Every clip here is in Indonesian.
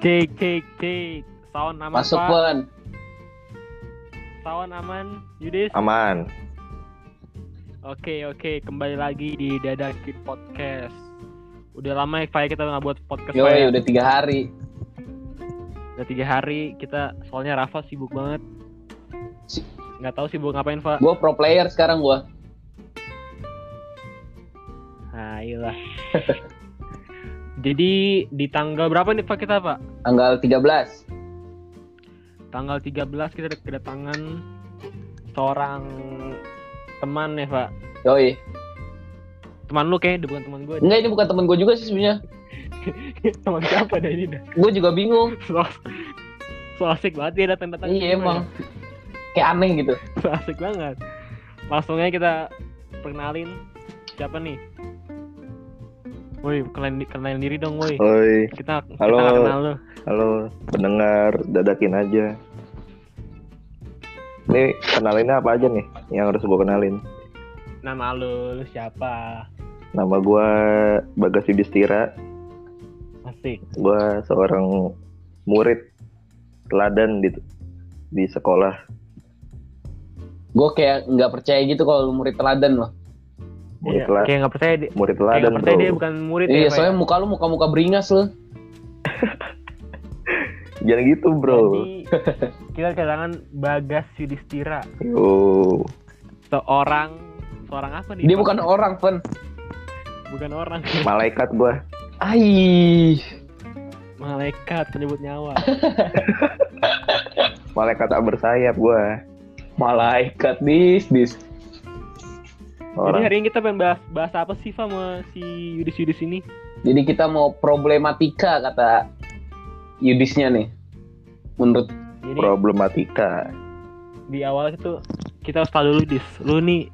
Cek cek cek. Sound aman Masuk, Pak. Wan. Sound aman. Yudis. Aman. Oke oke kembali lagi di Dadakin Podcast. Udah lama ya Pak, kita nggak buat podcast Pak, ya? Udah tiga hari. Udah tiga hari kita soalnya Rafa sibuk banget. Si- Nggak tahu sibuk ngapain Pak. Gue pro player sekarang gue. Nah iyalah. Jadi di tanggal berapa nih Pak kita Pak? Tanggal 13. Tanggal 13 kita kedatangan seorang teman ya Pak. Yoi. Teman lu kayak bukan teman gue. Enggak, ini bukan temen gue juga sih sebenarnya. teman siapa dah ini dah? Gue juga bingung. So, so asik banget dia datang-datang. Iya emang. Kayak aneh gitu. So asik banget. Langsung aja kita perkenalin siapa nih? Woi, kenalin, kenalin diri dong, woi. Oi, Kita Halo. kita kenal lu. halo pendengar, dadakin aja. Ini kenalinnya apa aja nih yang harus gue kenalin? Nama lu, lu siapa? Nama gua Bagas Yudhistira, Asik. gua seorang murid teladan di di sekolah. Gue kayak nggak percaya gitu kalau lu murid teladan loh. Murid, Iya, tela- kayak nggak percaya dia. murid Kayak teladan nggak percaya bro. dia bukan murid ya, Iya, Pak, soalnya ya? muka lu muka-muka beringas lu. Jangan gitu bro. Jadi kita kedatangan Bagas Yudhistira, Yo, seorang seorang apa nih? Dia bukan orang, Pen. bukan orang, malaikat gua. Ai. malaikat penyebut nyawa. Malaikat tak bersayap gua. Malaikat dis dis. Jadi Orang hari ini kita pengen bahas bahas apa sih Fa, sama si Yudis Yudis ini? Jadi kita mau problematika kata Yudisnya nih. Menurut Jadi problematika. di awal itu kita harus tahu dulu dis, lu nih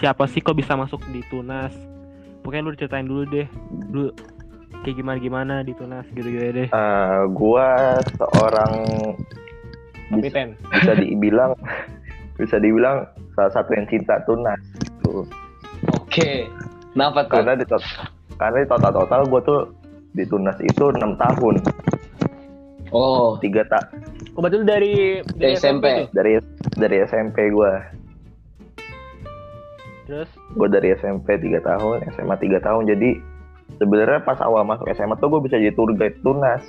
siapa sih kok bisa masuk di Tunas? Pokoknya lu ceritain dulu deh, lu kayak gimana gimana di Tunas gitu-gitu deh. Eh, gua seorang bisa, bisa dibilang bisa dibilang salah satu yang cinta tunas gitu. Oke. Kenapa tuh? karena di karena di total total gue tuh di tunas itu enam tahun Oh, tiga tak Oh, berarti lu dari, dari SMP. tuh? dari dari SMP gue Terus gue dari SMP tiga tahun SMA tiga tahun jadi sebenarnya pas awal masuk SMA tuh gue bisa jadi tour guide tunas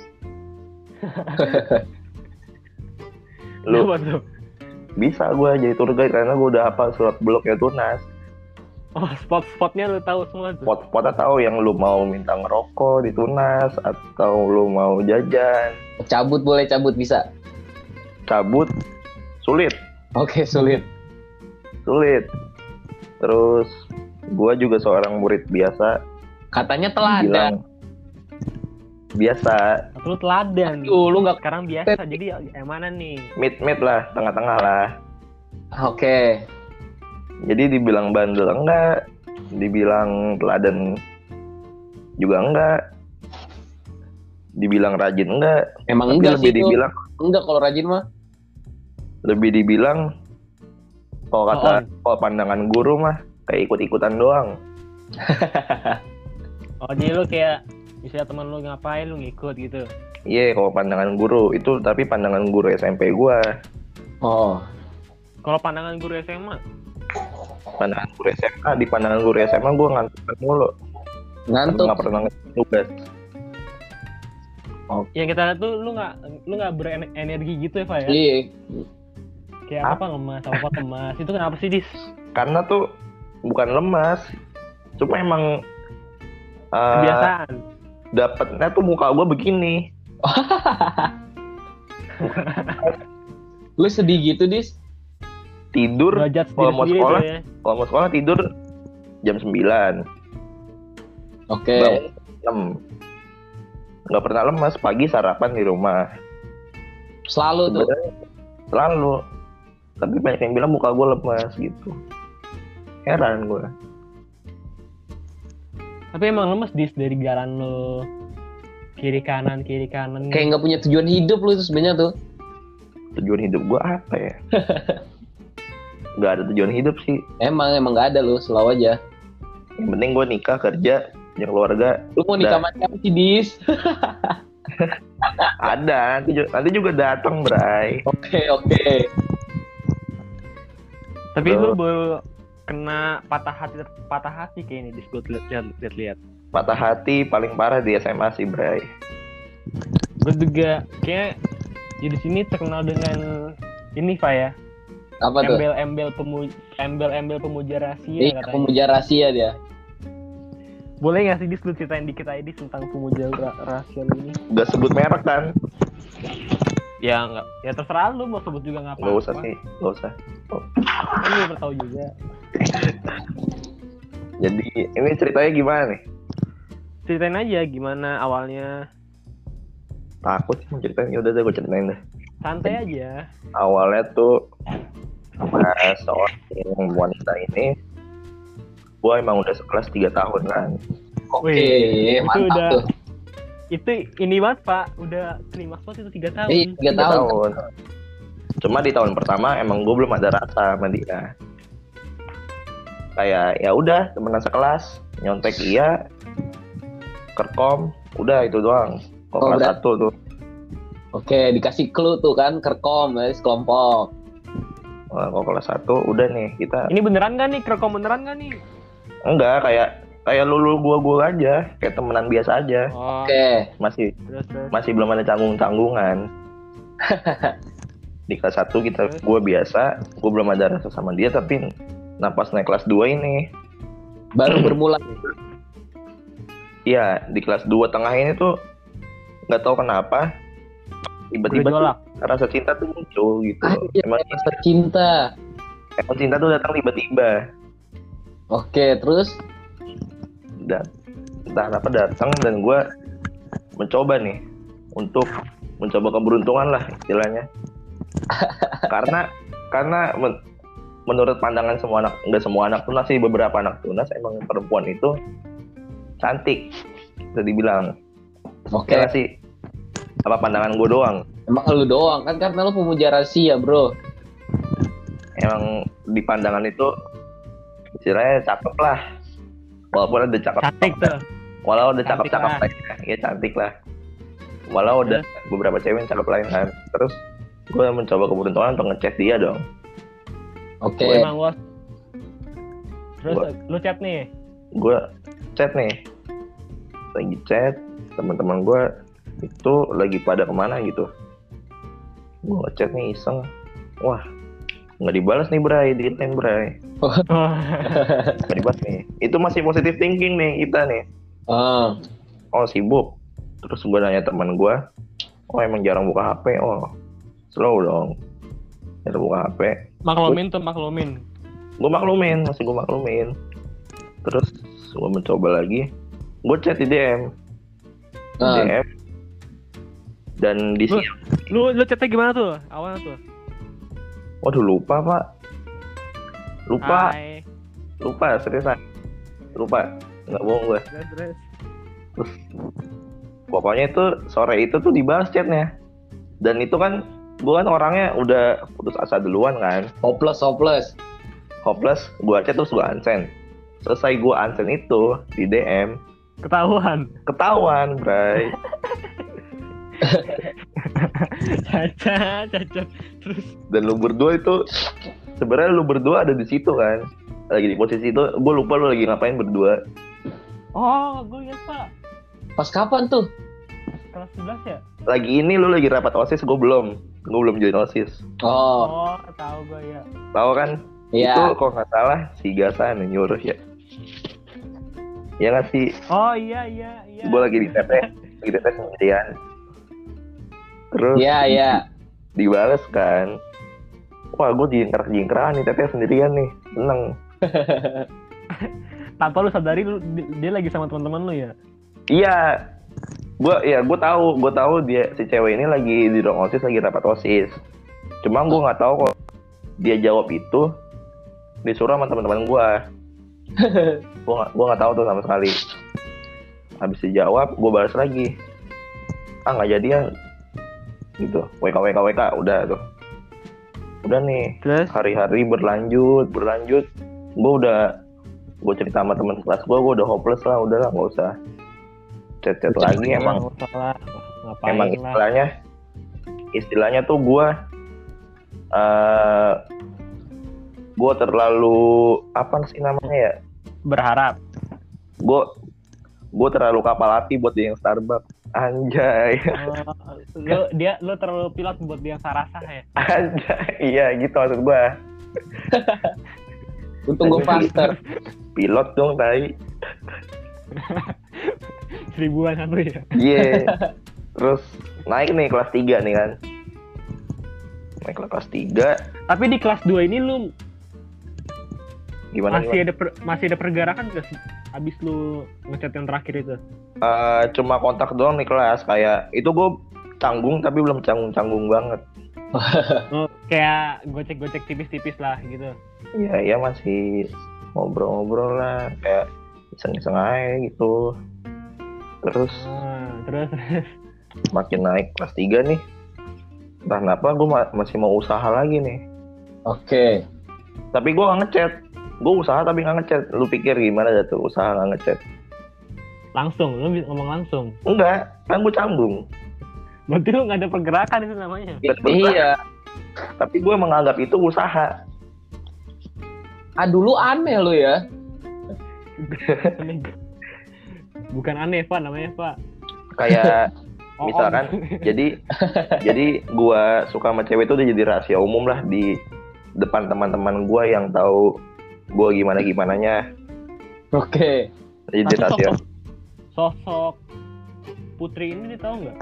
lu bisa gue jadi tour guide karena gue udah hafal surat bloknya tunas Oh, spot-spotnya lu tahu semua tuh. spot-spotnya tahu yang lu mau minta ngerokok di tunas atau lu mau jajan cabut boleh cabut bisa. cabut sulit Oke, sulit. sulit terus gua juga seorang murid biasa Katanya teladan. bilang biasa Lu teladan. Aduh, lu nggak Sekarang biasa, jadi yang mana nih? mid mid lah tengah-tengah lah Oke. Jadi dibilang bandel enggak dibilang teladan juga enggak dibilang rajin enggak Emang tapi enggak lebih sih. Dibilang... dibilang Enggak kalau rajin mah. lebih dibilang kalau kata Oh, kalau pandangan guru mah kayak ikut-ikutan doang Oh, jadi lu kayak misalnya teman lu ngapain lu ngikut gitu. iya kalau pandangan guru itu tapi pandangan guru SMP gua Oh. Kalau pandangan guru SMA, pandangan guru SMA di pandangan guru SMA gua ngantuk mulu Ngantuk. nggak pernah tugas yang kita lihat tuh lu nggak lu nggak berenergi gitu ya, Pak ya? Iya. Kayak apa lemas, apa lemas. Itu kenapa sih, Dis? karena tuh bukan lemas cuma emang eh, Kebiasaan. dapetnya tuh muka gua begini Lu sedih gitu, Dis? tidur kalau mau sekolah ya. Kalau mau sekolah tidur jam 9 Oke. jam nggak pernah lemas pagi sarapan di rumah Selalu tuh. sebenarnya selalu tapi banyak yang bilang muka gue lemas gitu heran gue Tapi emang lemes, Dis, dari jalan lu. Kiri kanan, kiri kanan. Kayak nggak punya tujuan hidup lu itu sebenarnya tuh. tujuan hidup gue apa ya nggak ada tujuan hidup sih Emang emang nggak ada lu, selalu aja. yang penting gue nikah kerja punya keluarga Lu mau nikah siapa sih, Dis? ada nanti ju- nanti juga datang Bray Oke oke. Tapi Terus? lu baru kena patah hati patah hati kayak ini di gue lihat lihat lihat. patah hati paling parah di SMA sih Bray Gue juga kayak ya di sini terkenal dengan ini Pak ya. Apa tuh? Embel-embel pemu embel-embel pemuja rahasia Iya katanya. pemuja rahasia dia. Boleh nggak sih dis lu ceritain dikit aja dis tentang pemuja ra- rahasia ini? gak sebut merek kan Ya nggak, ya terserah lu mau sebut juga nggak apa-apa. nggak usah sih nggak usah Kan lu udah tahu juga. jadi ini ceritanya gimana nih Ceritain aja gimana awalnya. takut sih mau ceritain ya udah deh gue ceritain deh Santai aja. awalnya tuh sama seorang wanita ini gue emang udah sekelas 3 tahun kan Oke Wih, itu mantap udah- tuh. Itu ini banget Pak, udah klimaks banget itu tiga tahun. Eh tiga Tiga tahun. cuma di tahun pertama emang gue belum ada rasa sama dia kayak ya udah temenan sekelas nyontek iya kerkom udah itu doang kok Oh, kelas satu tuh Oke dikasih clue tuh kan kerkom dari sekelompok. Wah, kok kelas satu udah nih kita Ini beneran gak nih? Kerekam beneran gak nih? enggak kayak kayak lulu gua gua aja kayak temenan biasa aja Oh, Oke. masih terus terus. masih belum ada canggung canggungan di kelas satu kita Terus? gua biasa gua belum ada rasa sama dia tapi nah pas naik kelas 2 ini Baru bermula. iya di kelas 2 tengah ini tuh nggak tahu kenapa tiba-tiba tuh rasa cinta tuh muncul gitu Anjir, emang rasa cinta. emang cinta tuh datang tiba-tiba Oke terus. dan entah kenapa datang dan gue mencoba nih untuk mencoba keberuntungan lah istilahnya karena karena men- menurut pandangan semua anak nggak semua anak tunas sih beberapa anak tunas emang perempuan itu cantik bisa dibilang Oke. ya nggak sih apa pandangan gue doang Emang lu doang kan karena lu pemuja rahasia bro. emang di pandangan itu istilahnya cakep lah walaupun ada cakep Cantik tuh. walau ada Cantik cakep-cakep lah. lainnya ya cantik lah walau ada beberapa cewek yang cakep lain kan terus gue mencoba keberuntungan untuk ngechat dia dong Oke. Emang gua. Terus Gua- lu chat nih. gue chat nih lagi chat teman-teman gue itu lagi pada ke mana gitu? Gue ngechat nih iseng. Wah nggak dibalas nih Bray. Di line Bray. Nggak dibalas nih. Itu masih positive thinking nih kita nih. Ah, oh sibuk. Terus gue nanya teman gue oh emang jarang buka HP oh slow dong. Jarang buka HP maklumin tuh maklumin. gue maklumin masih gue maklumin. Terus gue mencoba lagi. Gue chat di DM ah. DM dan di Lu- sini Lu lu chatnya gimana tuh? Awalnya tuh. waduh lupa pak. Lupa. Hai. lupa seriusan lupa. Nggak bohong gue. Terus pokoknya itu sore itu tuh dibahas chatnya. Dan itu kan gue kan orangnya udah putus asa duluan kan. Hopeless, hopeless. hopeless gue chat terus gue unsend selesai gue unsend itu di DM Ketahuan. ketahuan Bray Caca, caca. Terus dan lu berdua itu sebenarnya lu berdua ada di situ kan lagi di posisi itu gue lupa lu lagi ngapain berdua Oh, gue pak. Pas kapan tuh? Kelas 11 ya? lagi ini lu lagi rapat osis gue belum gue belum join osis Oh, Oh, tahu gue ya. tahu kan iya. itu kok nggak salah si Gasan yang nyuruh ya ya nggak sih Oh iya iya iya. gue lagi di TP lagi di TP sendirian terus Iya, iya. dibales kan. Wah gue jingkrak jingkrakan nih TP sendirian nih. Seneng. Tanpa lu sadari lu di- dia lagi sama teman-teman lu ya. iya. Gue ya gue tahu gue tahu dia si cewek ini lagi di ruang osis lagi rapat osis. Cuma gue nggak tahu kok dia jawab itu disuruh sama teman-teman gue gue nggak gue nggak tahu tuh sama sekali. Habis dijawab gue balas lagi. Ah nggak jadi ya gitu. Wk wk wk udah tuh. Udah nih Terus? hari-hari berlanjut berlanjut. Gue udah gue cerita sama teman kelas gue gue udah hopeless lah udah lah nggak usah chat chat lagi emang lah. emang lah. istilahnya istilahnya tuh gue eh gue terlalu apa sih namanya ya? Berharap. Gue gue terlalu kapal api buat yang Starbucks anjay. Oh, lo dia lo terlalu pilot buat dia yang sarasah ya? Anjay. Iya gitu maksud gue Untung gue faster. pilot dong tai. Seribuan satu ya? Iya. Terus naik nih kelas 3 nih kan. Naik ke kelas 3 tapi di kelas 2 ini lu gimana masih gimana? ada per- masih ada pergerakan gak sih abis lu ngechat yang terakhir itu Eh, cuma kontak doang nih kelas kayak itu gue canggung tapi belum canggung canggung banget oh, kayak gocek-gocek tipis-tipis lah gitu Iya, iya masih ngobrol-ngobrol lah, kayak iseng-iseng aja gitu. Terus Ah, terus terus makin naik kelas 3 nih. Entah kenapa gue masih mau usaha lagi nih. Oke. Tapi gue gak ngechat. Gue usaha tapi gak ngechat. Lu pikir gimana dah tuh usaha gak ngechat? langsung lu bisa ngomong langsung Enggak, kan gue canggung. berarti lu nggak ada pergerakan itu namanya Iya. Tapi gue menganggap itu usaha. Ah dulu aneh lu ya. Bukan aneh pak namanya pak Kayak Oh, misalkan om. jadi jadi gua suka sama cewek itu udah jadi rahasia umum lah di depan teman-teman gua yang tahu gua gimana gimananya. Oke. jadi Tapi rahasia sosok, sosok putri ini dia tahu nggak?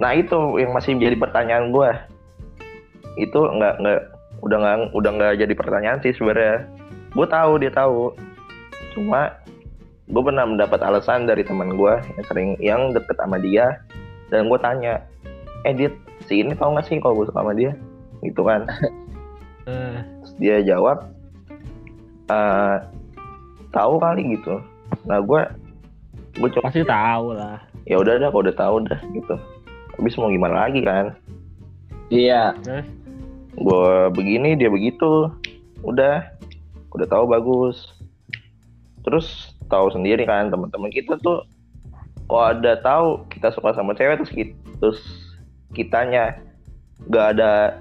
Nah itu yang masih jadi pertanyaan gua. Itu nggak nggak udah nggak udah nggak jadi pertanyaan sih sebenarnya. Gue tahu dia tahu. Cuma gue pernah mendapat alasan dari teman gue yang sering yang deket sama dia dan gue tanya eh dia si ini tahu nggak sih kalau gue suka sama dia? Gitu kan. Eh, Terus dia jawab eh tahu kali gitu. Nah gue gue coba pasti tahu lah. Ya udah dah kalau udah tahu dah gitu. Habis mau gimana lagi kan? Iya. gue begini dia begitu. Udah. Udah tahu bagus. Terus tahu sendiri kan teman-teman kita tuh kalau ada tahu kita suka sama cewek terus kita, terus kitanya gak ada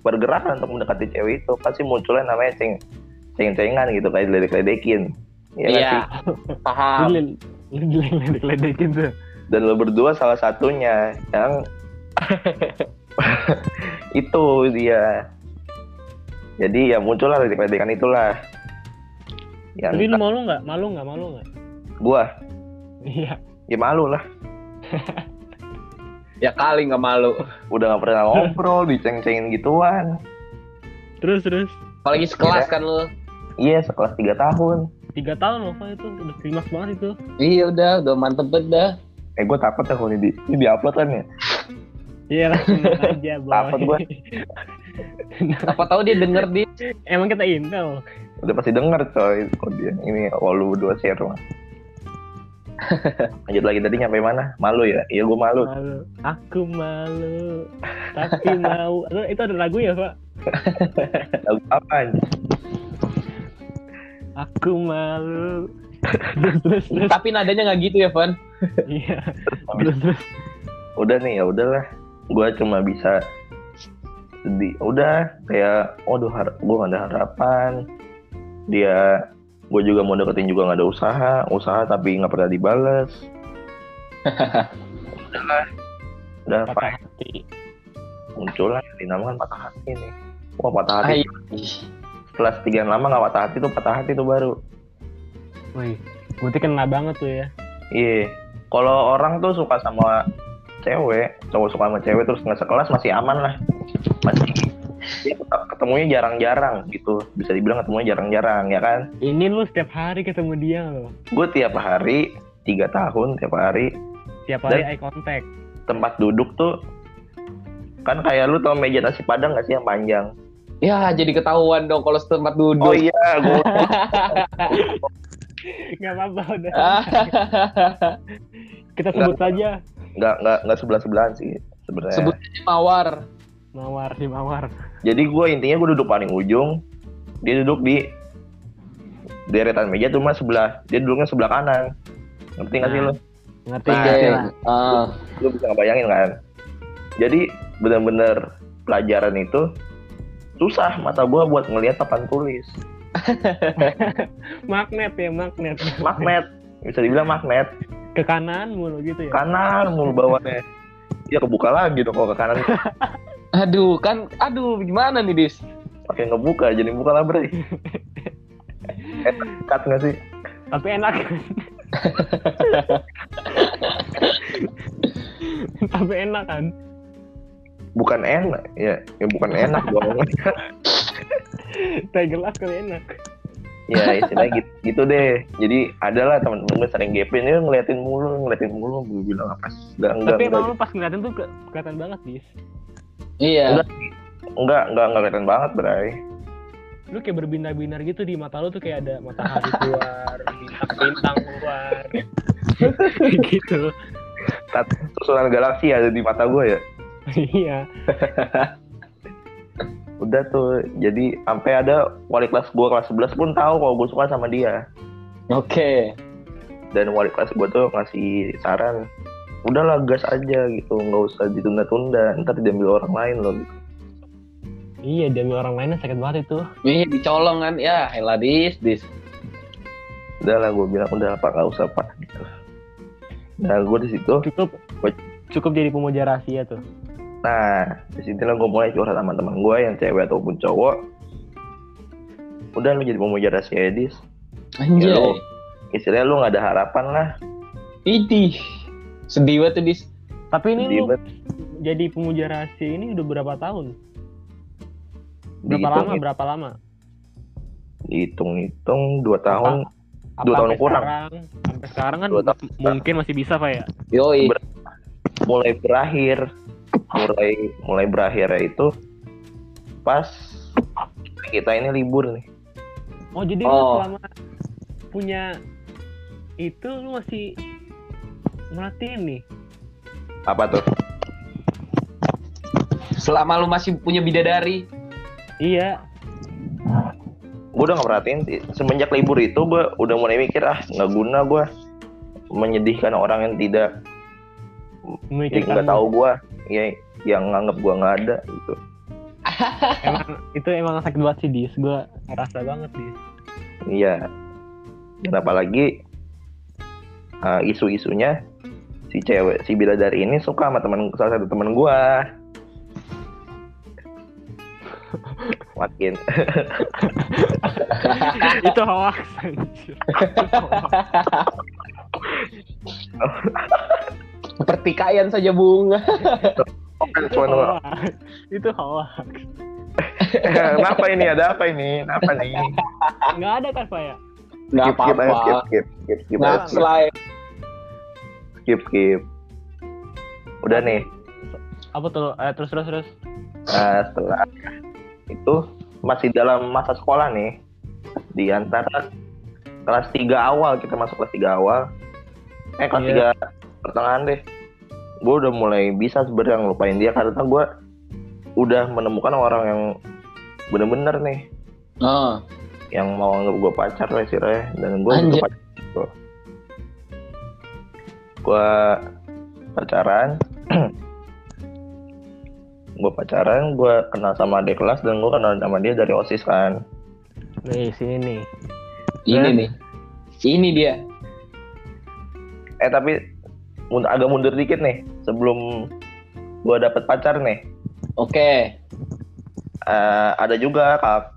pergerakan untuk mendekati cewek itu. Pasti munculnya namanya ceng ceng-cengan gitu kayak ledek-ledekin ya Iya. Paham. lu lu ledek-ledekin tuh. Dan lo berdua salah satunya yang itu dia. Jadi ya muncullah ledek-ledekan itulah. Yang tapi lu malu nggak? Malu nggak? Malu nggak? Gua? Iya. Ya malu lah. Ya kali nggak malu. udah nggak pernah ngobrol diceng-cengin gituan. Terus terus. Apalagi sekelas kan lu. Iya sekelas tiga tahun. Tiga tahun loh Pak, itu. Udah klimaks banget itu. Iya udah, udah mantep banget dah. eh gue takut ya kalau ini di ini diupload kan ya? Iya lah tenang aja boy. Takut gua. Apa tahu dia denger di. Emang kita intel. Udah pasti denger coy kok dia ini kalau lu berdua share mah. Lanjut lagi tadi nyampe mana? Malu ya? Iya gue malu. Malu. Aku malu tapi mau. Itu ada lagu ya pak? Lagu apa anjing? Aku malu. Terus terus terus. Tapi nadanya nggak gitu ya, Van. iya. Terus terus. Udah nih ya udahlah. Gue cuma bisa sedih udah kayak waduh har gue gak ada harapan. Dia gue juga mau deketin juga gak ada usaha usaha tapi nggak pernah dibales. Udahlah. Udah patah fine hati. Muncul lah dinamakan patah hati nih. Wah patah hati. Ay, setelah sekian lama nggak patah hati tuh patah hati tuh baru. Wih berarti kena banget tuh ya. Iya. Kalau orang tuh suka sama cewek cowok suka sama cewek terus nggak sekelas masih aman lah. Masih dia ket- ketemunya jarang-jarang gitu. Bisa dibilang ketemunya jarang-jarang ya kan? Ini lu setiap hari ketemu dia loh. Gue tiap hari tiga tahun tiap hari. Tiap hari Dan- eye contact. tempat duduk tuh kan kayak lu tau meja nasi padang gak sih yang panjang ya jadi ketahuan dong kalau setempat duduk. oh iya gue nggak apa-apa udah Ah. kita sebut saja nggak nggak nggak sebelah sebelahan sih sebenarnya Sebut aja mawar. mawar di mawar jadi gue intinya gue duduk paling ujung dia duduk di deretan meja cuma sebelah dia duduknya sebelah kanan ngerti nggak sih Nah. lo ngerti Oke. ngerti lah Ah. lu bisa ngebayangin kan jadi bener-bener pelajaran itu susah mata gua buat ngelihat papan tulis. Magnet ya magnet. Magnet. Bisa dibilang magnet. Ke kanan mulu gitu ya? Kanan mulu bawahnya. Ya kebuka lagi dong kalau ke kanan. Aduh, kan aduh gimana nih, Dis? pakai ngebuka jadi buka lah bre. Cut nggak sih? Tapi enak. Tapi enak kan bukan enak ya ya bukan enak dong teh gelas kali enak. Ya istilahnya gitu, gitu deh. Jadi adalah teman-teman gue sering GP ini ngeliatin mulu ngeliatin mulu gue bilang apa enggak enggak tapi emang lu pas ngeliatin tuh ke- kelihatan banget bis Iya. enggak enggak enggak enggak kelihatan banget bray. Lu kayak berbinar-binar gitu di mata lu tuh kayak ada matahari keluar bintang-bintang keluar. Gitu. Tat- susunan galaksi ada di mata gue ya iya udah tuh jadi sampai ada wali kelas gue kelas 11 pun tahu kalau gue suka sama dia Oke. dan wali kelas gue tuh ngasih saran udahlah gas aja gitu nggak usah ditunda-tunda ntar diambil orang lain loh gitu. iya demi orang lainnya sakit banget itu Ih, dicolong kan. Ya, elah, Dis, Dis. udahlah gue bilang udah apa nggak usah pak gitu. nah gue di situ cukup cukup jadi pemuja rahasia tuh nah di situ lah gue mulai curhat sama teman gue yang cewek ataupun cowok udah lu jadi pemuja rahasia Edis Anjay. Ya, lu. istilahnya lu nggak ada harapan lah Idih. Sedih banget tuh, Dis. tapi ini Sedih lu jadi pemuja rahasia ini udah berapa tahun berapa Dihitung- lama berapa lama dihitung-hitung dua tahun Apa Dua tahun sampai kurang. sekarang sampai sekarang kan Dua tahun. mungkin masih bisa pak ya Yoi. Ber- mulai berakhir mulai mulai berakhir itu pas kita ini libur nih oh jadi lu Oh. selama punya itu lu masih merhatiin nih apa tuh Selama lu masih punya bidadari. iya gue udah nggak perhatiin sih. semenjak libur itu gue udah mulai mikir ah nggak guna gue menyedihkan orang yang tidak nggak tahu gue ya yang nganggap gue nggak ada gitu. Emang itu emang sakit banget sih dis. Gue ngerasa banget dis. Iya. Dan apalagi uh, isu-isunya si cewek si bidadari ini suka sama teman salah satu teman gue makin. Itu hoax. Pertikaian saja, Bung. Itu cuma hoax. itu hoax. Kenapa ini? Ada apa ini? Kenapa nih nggak ada kan pak ya? Nggak skip skip skip apa-apa. skip skip skip Nah, skip. selain skip skip. Udah nih. Apa tuh? Eh, terus terus terus. Nah, setelah itu masih dalam masa sekolah nih. Di antara kelas 3 awal kita masuk kelas 3 awal. Eh kelas Iya. 3 pertengahan deh. Gue udah mulai bisa sebenarnya ngelupain dia karena gue udah menemukan orang yang bener-bener nih. Oh, yang mau anggap gue pacar lah istilahnya dan gue juga pacar gitu. gue pacaran. Gue pacaran gue kenal sama adik kelas dan gue kenal sama dia dari osis kan. Nih sini nih. Ini nih. Ini dia. eh tapi agak mundur dikit nih sebelum gue dapet pacar nih. Oke. eh, ada juga kak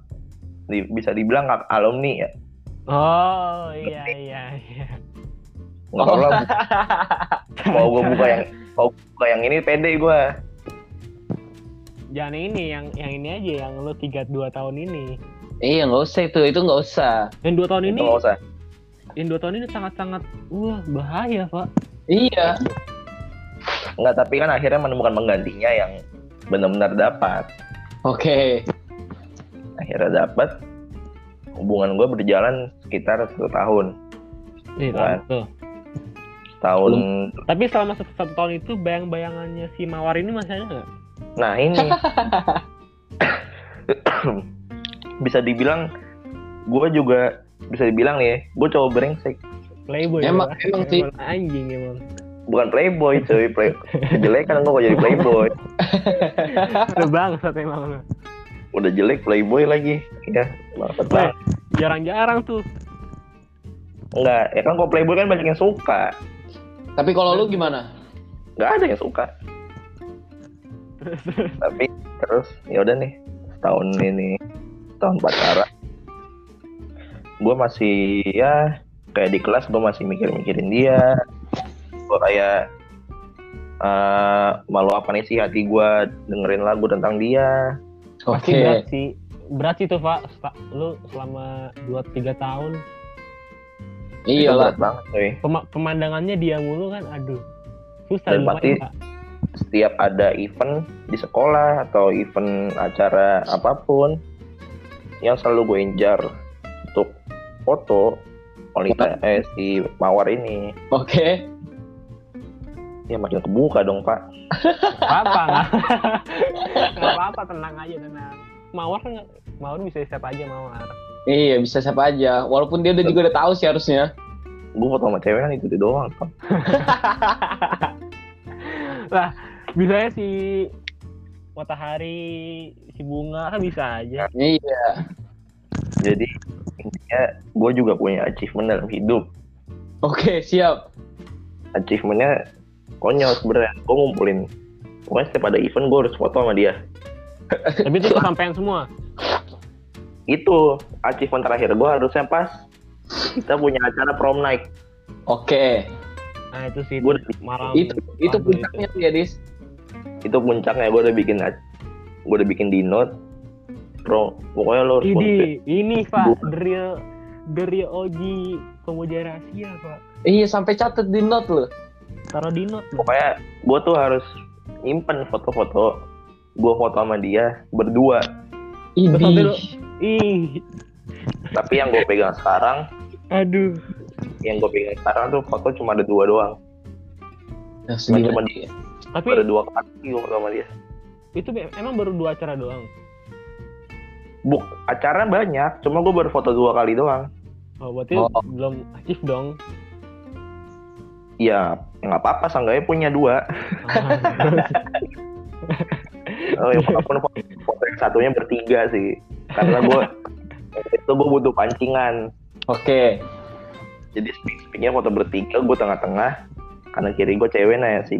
di- bisa dibilang kak alumni ya. Oh iya iya iya. Nggak tahu lah mau gue buka yang mau buka yang ini pede gue jangan ini yang yang ini aja yang lu tiga dua tahun ini. Iya, nggak usah itu. Itu nggak usah. yang dua tahun itu ini? nggak usah. Yang dua tahun ini sangat sangat wah bahaya pak Iya. nggak tapi kan akhirnya menemukan penggantinya yang benar-benar dapat. Oke. akhirnya dapat. Hubungan gue berjalan sekitar satu tahun. Nih Kan. tuh tahun tapi selama satu, satu tahun itu bayang-bayangannya si mawar ini masih ada nggak? Nah ini. Bisa dibilang gue juga bisa dibilang nih gue cowok brengsek Playboy. Emang- Pak. emang sih. anjing emang. bukan playboy cuy play jelek kan gue jadi playboy Udah bangsat emang lu. udah jelek playboy lagi ya bangsat banget jarang-jarang tuh. enggak ya kan kalau playboy kan banyak yang suka Tapi kalau lu gimana? nggak ada yang suka tapi terus ya udah nih tahun ini tahun pacaran gue masih ya kayak di kelas gue masih mikir-mikirin dia gue kayak eh, malu apa nih sih hati gue dengerin lagu tentang dia Pasti Oke. berat sih. Berat sih tuh, Pak. Lu selama 2-3 tahun Iya lah. banget cuy pema- pemandangannya dia mulu kan aduh. Susah Dan pasti- setiap ada event di sekolah atau event acara apa pun yang selalu gue injar untuk foto wanita eh si mawar ini Oke. ya makin kebuka dong pak apa nggak nggak apa-apa tenang aja tenang mawar kan mawar bisa siapa aja mawar Iya bisa siapa aja. Walaupun dia udah juga udah tahu sih harusnya. gue foto sama cewek kan itu itu doang Pak. lah bisanya si matahari si bunga kan bisa aja Iya. jadi intinya gue juga punya achievement dalam hidup. Oke siap. achievementnya konyol sebenarnya. Gue ngumpulin. Pokoknya setiap ada event gue harus foto sama dia. Tapi itu kesampaian semua? Itu achievement terakhir gue harusnya pas kita punya acara prom night. Oke. nah itu sih Gua- malam. Itu itu puncaknya tuh ya Dis. itu puncaknya gue udah bikin gue udah bikin di note bro pokoknya lo harus foto. ini ini pak the real the real OG pemuja rahasia pak. Iya sampai catet di note loh. taruh di note. Pokoknya gue tuh harus nyimpen foto-foto gue foto sama dia berdua. Ini. ih. tapi yang gue pegang sekarang aduh. yang gue pegang sekarang tuh foto cuma ada dua doang. Nah, cuma segini. cuma di- tapi ada dua kali gue foto sama dia. itu emang baru dua acara doang buk acara banyak cuma gue baru foto dua kali doang oh berarti Oh. belum aktif dong ya ya nggak apa-apa seenggaknya punya dua oh, ya, walaupun foto, foto yang satunya bertiga sih karena gue itu gue butuh pancingan Oke. jadi speak speaknya foto bertiga gue tengah-tengah kanan kiri gue cewek nah ya, si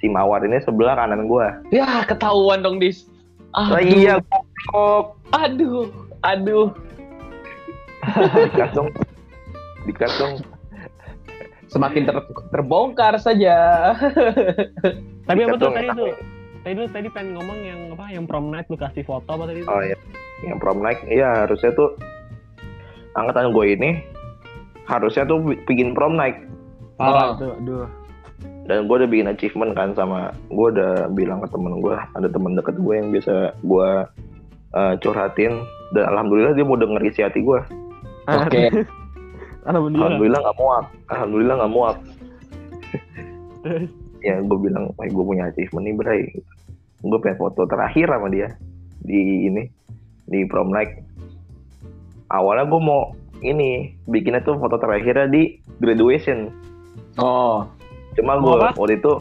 si mawar ini sebelah kanan gue Ya ketahuan dong Dis. oh, Aduh. iya kok Aduh. Aduh. dikat dong dikat dong Semakin ter- terbongkar saja. tapi apa tuh tadi tuh nih. tadi lu tadi pengen ngomong yang apa yang prom night lu kasih foto apa tadi oh iya yang prom night iya harusnya tuh angkatan gue ini harusnya tuh bi- bikin prom night parah Oh. itu aduh dan gue udah bikin achievement kan sama gue udah bilang ke temen gue ada temen deket gue yang bisa gue uh, curhatin. Dan alhamdulillah dia mau denger isi hati gue Oke. alhamdulillah. Alhamdulillah nggak muak. Alhamdulillah nggak muak. Terus? ya gue bilang wah gue punya achievement nih bray. Gue pengen foto terakhir sama dia di ini di prom night. Awalnya gue mau ini bikinnya tuh foto terakhirnya di graduation. Oh. cuma gue waktu itu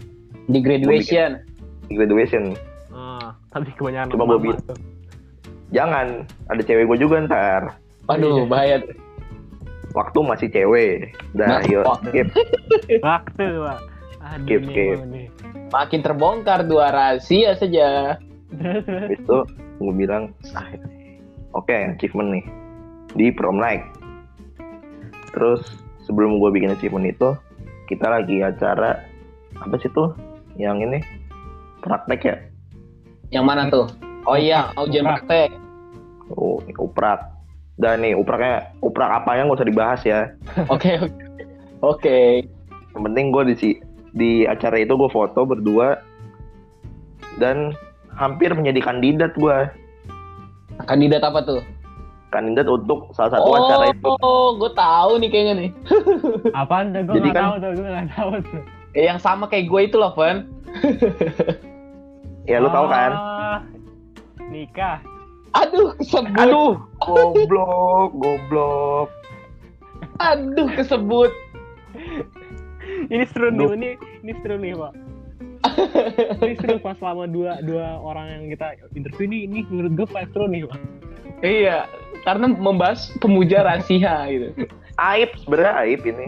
Di graduation. di graduation. Ah tapi kebanyakan Cuma mama gua bi- tuh. Jangan ada cewek gue juga ntar Aduh, bahaya. waktu masih cewek dah Nah, yuk skip waktu pak aduh Skip, skip. nih. Makin terbongkar dua rahasia saja. Habis itu gue bilang ah, oke achievement nih di prom night terus sebelum gue bikin achievement itu kita lagi acara apa sih tuh yang ini praktek ya Yang mana tuh? Oh iya, ujian praktek. Oh ini uprak dan nih upraknya uprak apanya nggak usah dibahas ya Oke, oke. Oke. yang penting gue di si- di acara itu gue foto berdua dan hampir menjadi kandidat gue Kandidat apa tuh? kandidat untuk salah satu oh, acara itu oh, gue tahu nih kayaknya nih. apaan gue Jadi nggak kan- tahu tuh gue nggak tahu tuh Eh, yang sama kayak gue itu loh, Van. ya lu tahu kan Ah, nikah Aduh, kesebut. aduh goblok goblok Aduh, kesebut. ini seru nih, ini ini seru nih pak. ini seru pas selama dua dua orang yang kita interview ini, ini menurut gue paling seru nih pak. Iya, karena membahas pemuja rahasia gitu. Aib sebenarnya aib ini.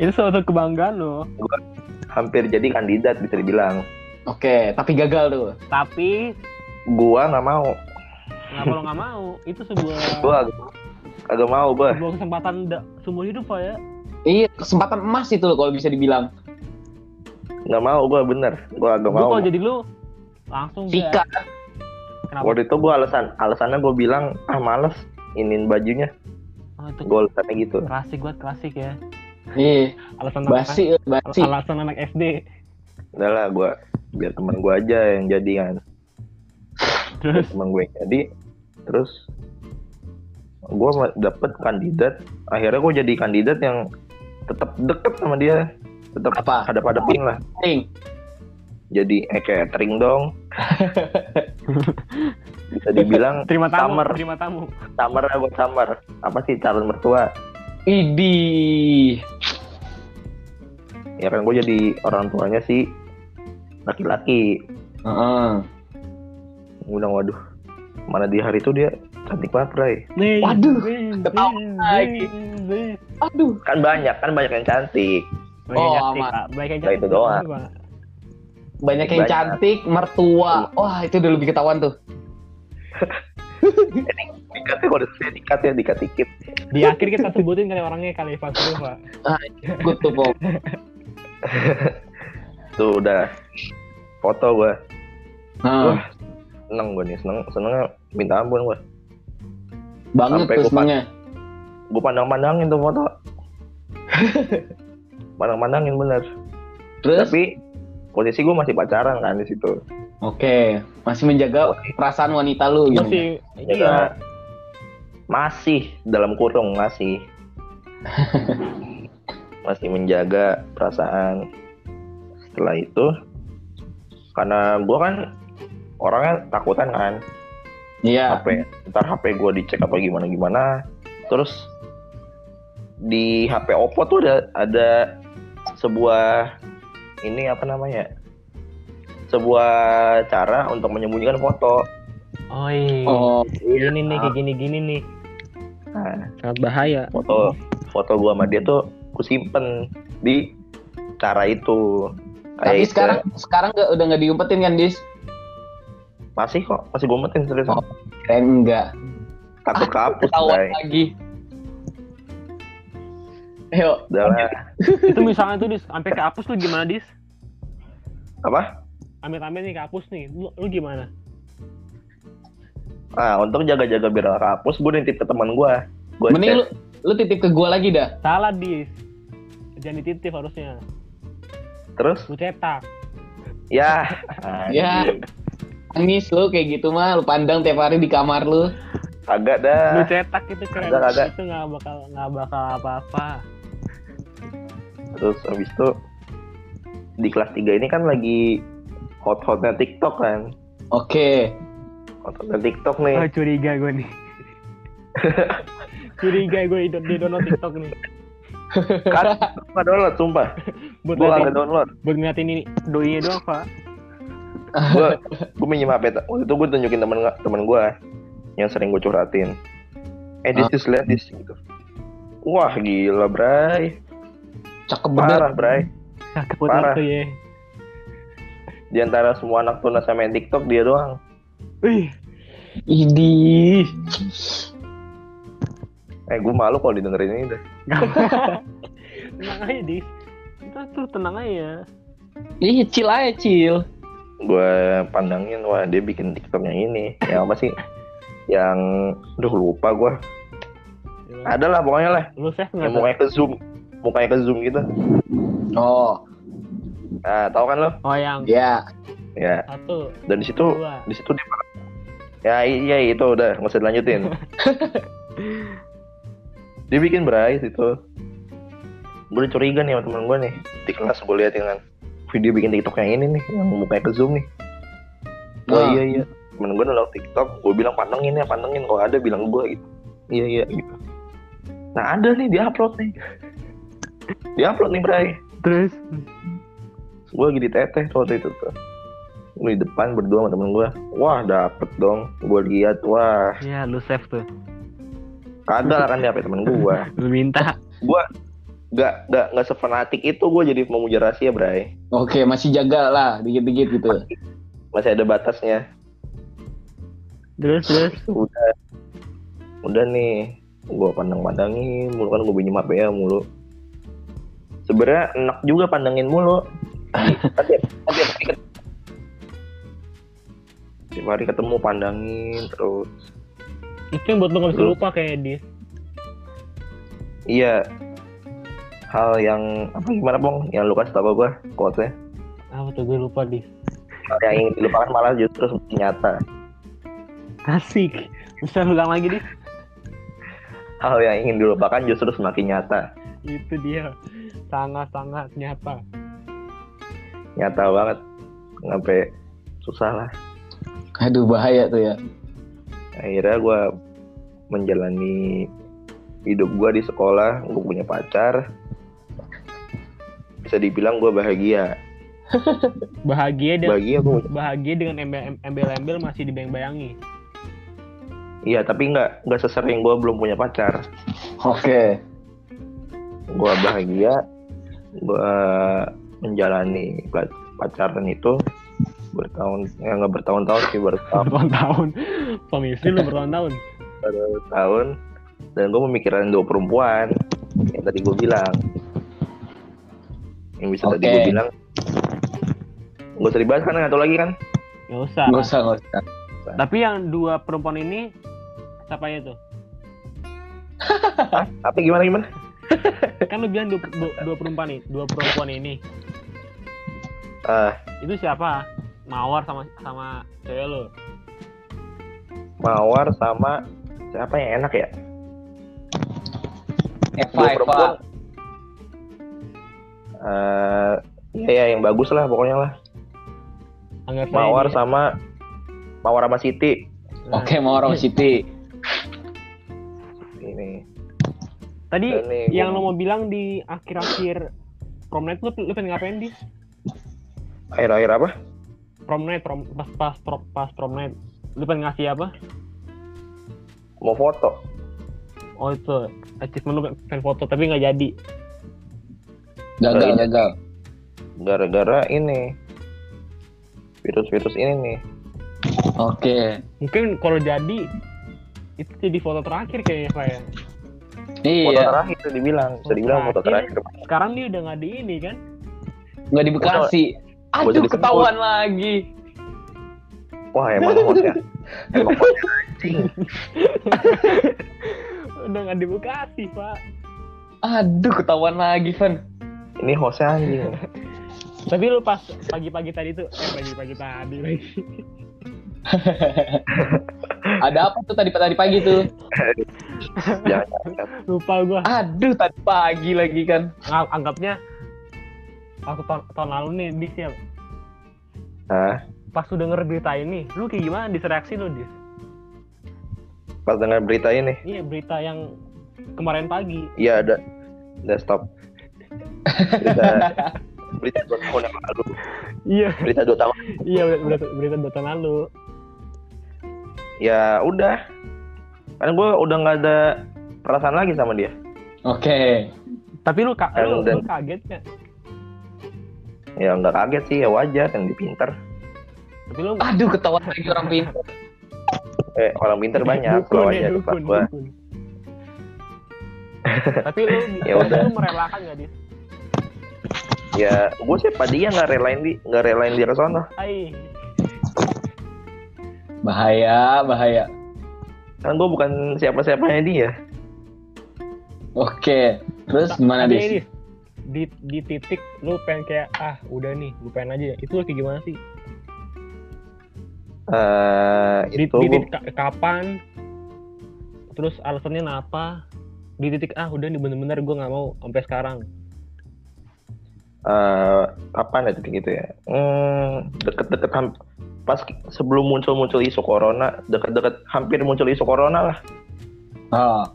Itu suatu kebanggaan loh. Hampir jadi kandidat bisa dibilang. Oke, tapi gagal tuh. Tapi Gua nggak mau. kenapa lo nggak mau? Itu sebuah Gua agak, mau gua. sebuah kesempatan da- seumur hidup pak ya. Iya, kesempatan emas itu loh kalau bisa dibilang. Nggak mau gua bener. Gua agak mau. kalau jadi lu langsung gas. Sikat. Kenapa? Waktu itu gua alasan alasannya gua bilang ah males inin bajunya. Oh, itu Gua alasannya gitu. klasik buat klasik ya. Iya, Alasan basi, anak, basi. alasan anak SD. Udah lah gua biar teman gua aja yang jadi kan. Terus Teman gue jadi. Terus gua ma- dapet kandidat. Akhirnya gua jadi kandidat yang tetap deket sama dia. Tetap Apa? hadap-hadapin lah. Ring. Jadi eh catering dong. Bisa dibilang terima tamu, Summer. terima tamu. summer buat summer. Apa sih calon mertua? Idi. Ya kan gue jadi orang tuanya sih laki-laki. Heeh. Gue bilang waduh, mana di hari itu dia cantik banget, Bray. Waduh, nih, lagi. Aduh. Kan banyak, kan banyak yang cantik. Baik Oh, yang cantik, aman. Pak. Baik yang Nah, itu cantik, doang. Pak. Banyak yang Banyak. cantik, mertua. Wah, itu udah lebih ketahuan tuh. Dikatnya kalau saya dikat ya, dikat dikit. Di akhir kita sebutin kali orangnya kali Pak Pak. Good tuh, Pop. Tuh udah foto gue. Nah, Wah, seneng gue nih, seneng, senengnya minta ampun gue. banget sampai tuh gua senengnya. Gue pandang-pandangin tuh foto. pandang-pandangin bener. Terus, Tapi posisi gue masih pacaran kan di situ. oke, masih menjaga perasaan wanita lu gitu. Masih Ya iya. Masih dalam kurung masih. masih menjaga perasaan. Setelah itu karena gua kan orangnya takutan kan Iya. HP ntar HP gua dicek apa gimana gimana terus di HP Oppo tuh ada ada sebuah ini apa namanya sebuah cara untuk menyembunyikan foto Oh iya. Oh, Ini nih kayak gini-gini nih. nah, Sangat bahaya. foto foto gua sama dia tuh ku simpen di cara itu tapi Kayak sekarang sekarang nggak udah nggak diumpetin kan, Dis? Masih kok masih gue metin serius Oh. Keren enggak. takut kehapus Ketahuan Bray. lagi. Ayo, udah lah itu misalnya tuh dis sampai kehapus lu gimana dis? apa Amit-amit nih kehapus nih. Lu, lu gimana? nah untuk jaga-jaga biar gak kehapus gue nitip ke teman gue gue mending lu lu titip ke gua lagi dah. Salah dis. Jangan dititip harusnya. terus Lu cetak. ya Ya. Nangis lu kayak gitu mah, lu pandang tiap hari di kamar lu. agak Lu dah cetak itu keren. Kagak, kagak. Itu nggak bakal nggak bakal apa-apa. terus habis itu di kelas 3 ini kan lagi hot-hotnya TikTok kan Oke. hot-hotnya TikTok Oh, nih curiga gue nih. curiga gue di, di download TikTok nih. kan download sumpah Buat gue kagak download buat ngeliatin ini doinya doang, Pak. Gue gue minjem HP waktu itu gue tunjukin temen temen gue yang sering gue curhatin eh this is lihat this gitu wah gila bray Cakep bener. parah bray Cakep Parah. ya. di antara semua anak tunas yang main TikTok dia doang Wih, Idi. eh gue malu kalau didengerin ini deh tenang aja, Dis. Kita tuh tenang aja. Ih, chill aja, chill. Gue pandangin wah dia bikin TikToknya ini. Yang apa sih? Yang duh lupa gue ada lah pokoknya lah. Lu save nggak? yang mukanya ke zoom mukanya ke zoom gitu. Oh, nah tahu kan lo Oh, yang ya. ya. Satu, dan di situ dua. di situ dia ya iya itu udah. Nggak usah dilanjutin. Dia bikin berais itu gue udah curiga nih sama temen gue nih. Di kelas gue liatin kan video bikin tiktok yang ini nih yang mukanya ke zoom nih oh Ah. iya iya temen gue nolak tiktok gue bilang pantengin ya pantengin kalau ada bilang gue gitu iya iya gitu nah ada nih di upload nih Dia upload nih Bray. Terus Gue lagi di teteh waktu itu tuh. Gue di depan berdua sama temen gue. Wah dapet dong. Gue lihat wah ya lu save tuh. kagak lah kan dia temen gue. Lu minta. Gue gak gak gak sefanatik itu gue jadi memuja rahasia Bray. Oke, masih jaga lah dikit-dikit gitu. Masih ada batasnya. Terus terus. Udah udah nih gue pandang-pandangin mulu kan gue pinjem HP ya mulu. Sebenarnya enak juga pandangin mulu. Tapi tapi tapi tiap hari ketemu pandangin terus Itu yang buat lu gak bisa lupa kayak dia. iya hal yang apa gimana bong yang lu kasih tau gue quotesnya Apa tuh gue lupa di. hal yang ingin dilupakan malah justru semakin nyata Asik. Bisa ulang lagi di. hal yang ingin dilupakan justru semakin nyata Itu dia. Sangat-sangat nyata. nyata banget sampai susah lah Aduh, bahaya tuh ya. akhirnya gue menjalani hidup gue di sekolah gue punya pacar bisa dibilang gue bahagia Bahagia dan bahagia gue bahagia dengan embel- embel-embel masih dibayang-bayangi. iya tapi nggak nggak sesering gue belum punya pacar Oke. gue bahagia gue menjalani pacaran itu bertahun ya nggak bertahun-tahun sih bertahun Bertahun-tahun. Suami istri lu bertahun-tahun. tahun dan gue memikirkan dua perempuan yang tadi gue bilang yang bisa tadi Oke. gue bilang gak usah dibahas kan atau lagi kan Gak usah. Nggak usah, nggak usah. Tapi yang dua perempuan ini siapa ya tuh? apa gimana gimana Kan lu bilang dua, dua, dua perempuan ini, dua perempuan ini. ah Itu siapa? Mawar sama sama cewek lu. mawar sama siapa yang enak ya Eva, dua Eva. perempuan eh ya, ya yang bagus lah pokoknya lah Anggap mawar ini- sama mawar sama Siti Nah, Oke, mau orang City. ini Tadi nih, yang gua- lo mau bilang di akhir-akhir prom night lu, lu pengen ngapain di? akhir-akhir apa Prom night, prom, pas pas prom, pas prom night. Lu pengen ngasih apa? mau foto Oh itu achievement lu pengen foto tapi nggak jadi. Gagal, Ini- gagal. gara-gara ini virus-virus ini nih Oke. Mungkin kalau jadi itu jadi foto terakhir kayaknya saya. foto Iya. terakhir itu dibilang bisa dibilang foto terakhir Sekarang dia udah nggak di ini kan? Nggak di Bekasi. Gua Aduh, ketahuan lagi. wah emang hostnya emang hostnya anjing. udah nggak di Bekasi pak. Aduh, ketahuan lagi, Van. Ini hostnya anjing Tapi lu pas pagi-pagi tadi tuh, eh pagi-pagi tadi lagi. Ada apa tuh tadi tadi pagi tuh? jangan jangan. Lupa gua. Aduh, tadi pagi lagi kan. Ang- anggapnya waktu tahun, tahun lalu nih di siap. Hah? Pas lu denger berita ini, lu kayak gimana disreaksi lu dis? pas dengar berita ini Iya berita yang kemarin pagi. iya ada udah stop berita berita dua tahun yang lalu Iya, berita dua tahun iya berita berita dua tahun lalu. ya udah kan gue udah nggak ada perasaan lagi sama dia Oke. Tapi lu, ka- lu, Dan- lu kaget nggak? ya nggak kaget sih ya wajar kan dia pinter Tapi lu Aduh, ketahuan lagi orang pintar. eh orang pinter banyak dukun ya, aja dukun, tempat gua dukun. Tapi lu, Ya udah. lu merelakan nggak dis? Ya gue sih pada dia nggak relain di nggak relain dia ke sana Ai, Bahaya, bahaya. kan gue bukan siapa-siapanya dia. Oke. Terus gimana, Dis? di di titik lu pengen kayak ah udah nih gue pengen aja. Itu lu kayak gimana sih? Eh di, itu di gua- titik ka- kapan? Terus alasannya apa? Di titik ah udah nih bener-bener gue nggak mau sampai sekarang eh kapan ya titik itu ya? Hmm, deket-deket pas sebelum muncul-muncul isu corona deket-deket hampir muncul isu corona lah. Oh,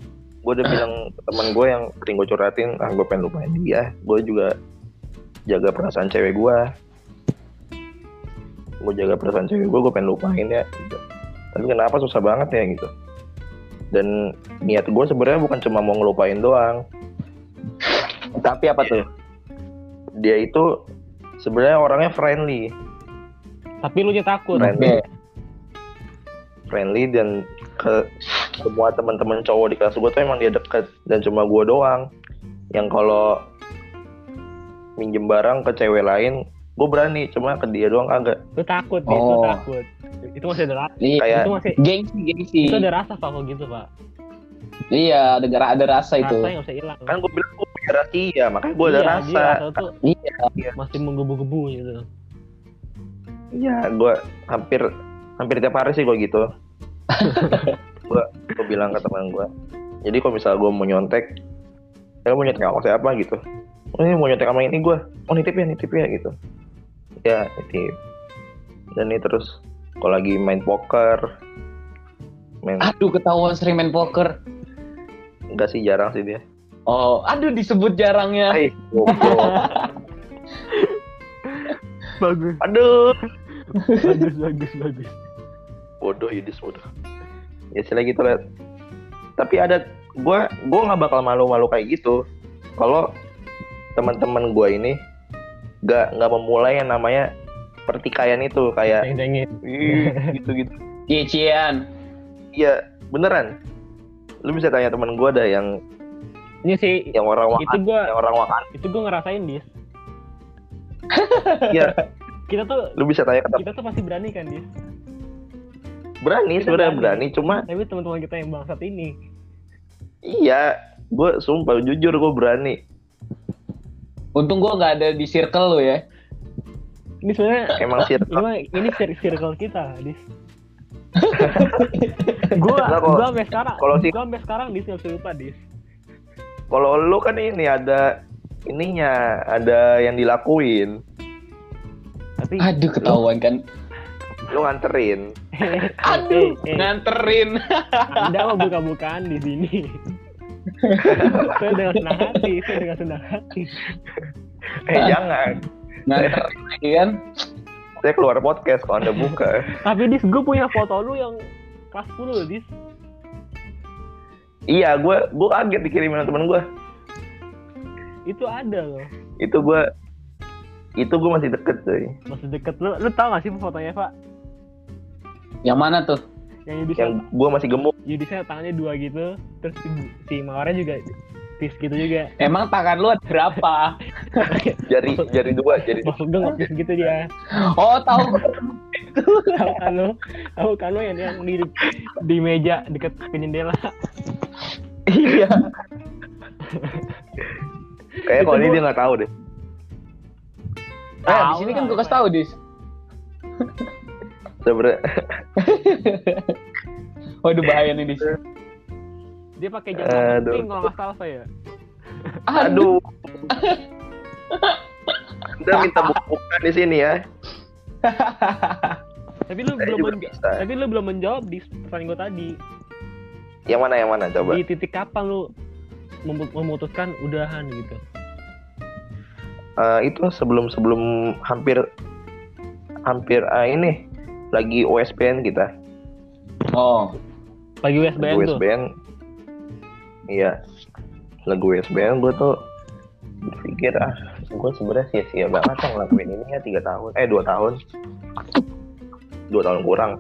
gue udah bilang ke teman gue yang sering gue curhatin ah gue pengen lupain dia. Gue juga jaga perasaan cewek gue gue jaga perasaan cewek gue gue pengen lupain ya gitu. tapi kenapa? Susah banget ya gitu. Dan niat gue sebenarnya bukan cuma mau ngelupain doang. Tapi apa tuh? Dia itu sebenarnya orangnya friendly Tapi lu nya takut. Friendly. Oke. friendly dan ke semua teman-teman cowok di kelas gue tuh emang dia deket dan cuma gue doang yang kalau minjem barang ke cewek lain gue berani cuma ke dia doang kagak Lu takut, Oh. takut. Itu masih ada rasa. Iya. Kayak- Itu masih Gengsi, gengsi. itu ada rasa Pak kalau gitu, Pak. Iya, ada gara- ada rasa itu. Rasanya nggak bisa hilang. kan gue bilang gue punya rahasia makanya gue ada Iya, rasa dia rasa tuh Iya. masih menggebu-gebu gitu. iya gue hampir hampir tiap hari sih gue gitu gue gue bilang ke teman gue jadi kalau misalnya gue mau nyontek ya mau nyontek sama siapa gitu oh ini mau nyontek sama ini gue oh nitip ya nitip ya gitu ya nitip dan ini terus kalau lagi main poker main Aduh, ketahuan sering main poker. Enggak sih jarang sih dia. Oh, aduh disebut jarangnya. Hai. Bagus, aduh. Bagus, bagus, bagus. bodoh Yudis bodoh. Ya sila gitu lah tapi ada gue gue nggak bakal malu-malu kayak gitu. Kalau teman-teman gue ini nggak nggak memulai yang namanya pertikaian itu kayak gitu-gitu. Cie-ciean. iya beneran lu bisa tanya teman gue ada yang Ini sih yang orang itu wakan gua yang orang wakan itu gua ngerasain dis. iya Kita tuh lu bisa tanya ke temen kita tuh pasti berani kan dis. berani Kita sebenarnya berani. berani cuma Tapi teman-teman kita yang bangsat ini iya gue sumpah jujur gue berani Untung gua nggak ada di circle lo ya. ini sebenarnya emang sih ini ini cir- circle kita dis. gua Nah, gua sampai sekarang kalau si- gua sampai sekarang dis nggak lupa dis. kalau lu kan ini ada ininya ada yang dilakuin Tapi Aduh, ketahuan kan. lu nganterin Aduh, eh, eh, nganterin. Anda mau buka-bukaan di sini. saya dengan senang hati, saya dengan senang hati. eh jangan nganterin kan. Saya keluar podcast kalau anda buka Tapi dis, gue punya foto lu yang kelas 10 loh, dis. iya gue gue kaget dikirimin sama temen gue Itu ada loh. itu gue itu gue masih deket cuy Masih deket lu. Lu tau gak sih fotonya, Pak? Yang mana tuh? Yang Yudis yang gue masih gemuk Yudisnya tangannya dua gitu. Terus si, si Mawarnya juga tis gitu juga. Emang tangan lu ada berapa? jari jari dua jari Maksud gue ngepis gitu dia. Oh, tahu. Tahu kan lu? Tahu kan lu yang, yang di, di meja deket jendela. Iya. kayak kalau ini dia nggak tahu deh Eh, di sini kan gua kasih tahu, Dis. sebenernya Waduh, bahaya nih, Dis. Dia pakai jam kalau nggak salah saya. aduh udah minta buka di sini ya. Tapi lu Saya belum menja- tapi lu belum menjawab di pertanyaan gue tadi. yang mana yang mana? Coba. Di titik kapan lu memu- memutuskan udahan gitu? Eh, itu sebelum sebelum hampir hampir ah, ini lagi OSBN kita. Oh, Lagi USBN tuh. USBN iya. Lagu USBN gue tuh berpikir ah gue sebenarnya sia-sia banget yang ngelakuin ini ya tiga tahun. Eh dua tahun. Dua tahun kurang.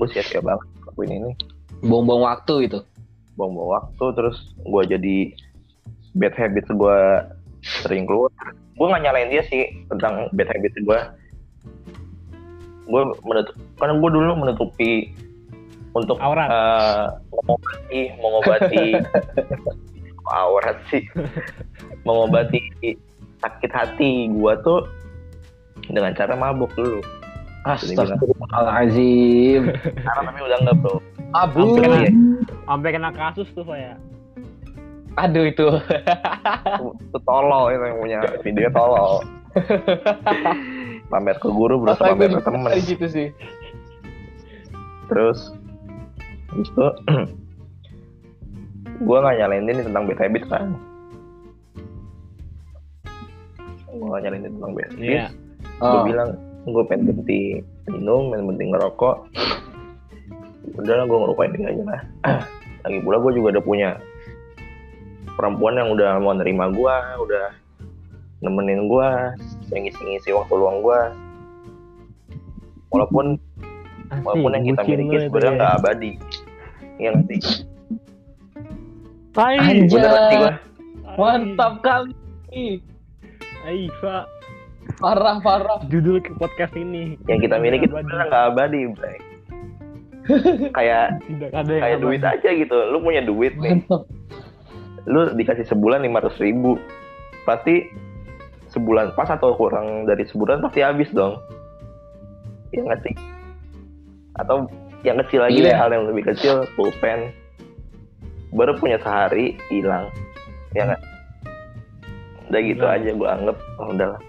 Gue sia-sia banget ngelakuin ini. Buang-buang waktu itu. buang-buang waktu terus gue jadi bad habit gue sering keluar. Gue nggak nyalain dia sih tentang bad habit gue gue menutup karena gue dulu menutupi untuk Aurat. eh, mengobati mengobati. Aurat sih. Mengobati sakit hati gue tuh dengan cara mabuk dulu Astagfirullahaladzim. sekarang tapi udah enggak bro Abu. Sampai kena, sampai kena kasus tuh saya. Aduh itu. itu tolol itu yang punya video tolol pamer ke guru berusaha Masa pamer ke temen di situ sih. terus itu gue nggak nyalain dia nih tentang bad habit kan nyalain dia tentang bad habit Iya. gue Oh. bilang gue pengen berhenti minum pengen berhenti ngerokok udah lah gue ngerupain dia aja lah lagi pula gue juga udah punya perempuan yang udah mau nerima gue udah nemenin gue yang ngisi-ngisi waktu luang gue walaupun Asik, walaupun yang kita miliki itu sebenarnya ya. nggak abadi Tai. Anjay. udah ngerti gue Mantap kali. Ai, Pak. Parah parah. Judul ke podcast ini. yang kita miliki sebenarnya nggak abadi Bray. kayak Tidak ada yang kayak abadi. duit aja gitu lu punya duit nih Mantap. lu dikasih sebulan lima ribu pasti sebulan pas atau kurang dari sebulan pasti habis dong ya nggak sih atau yang kecil lagi Iya. deh hal yang lebih kecil pulpen baru punya sehari hilang ya nggak udah gitu Iya. aja gue anggap oh udahlah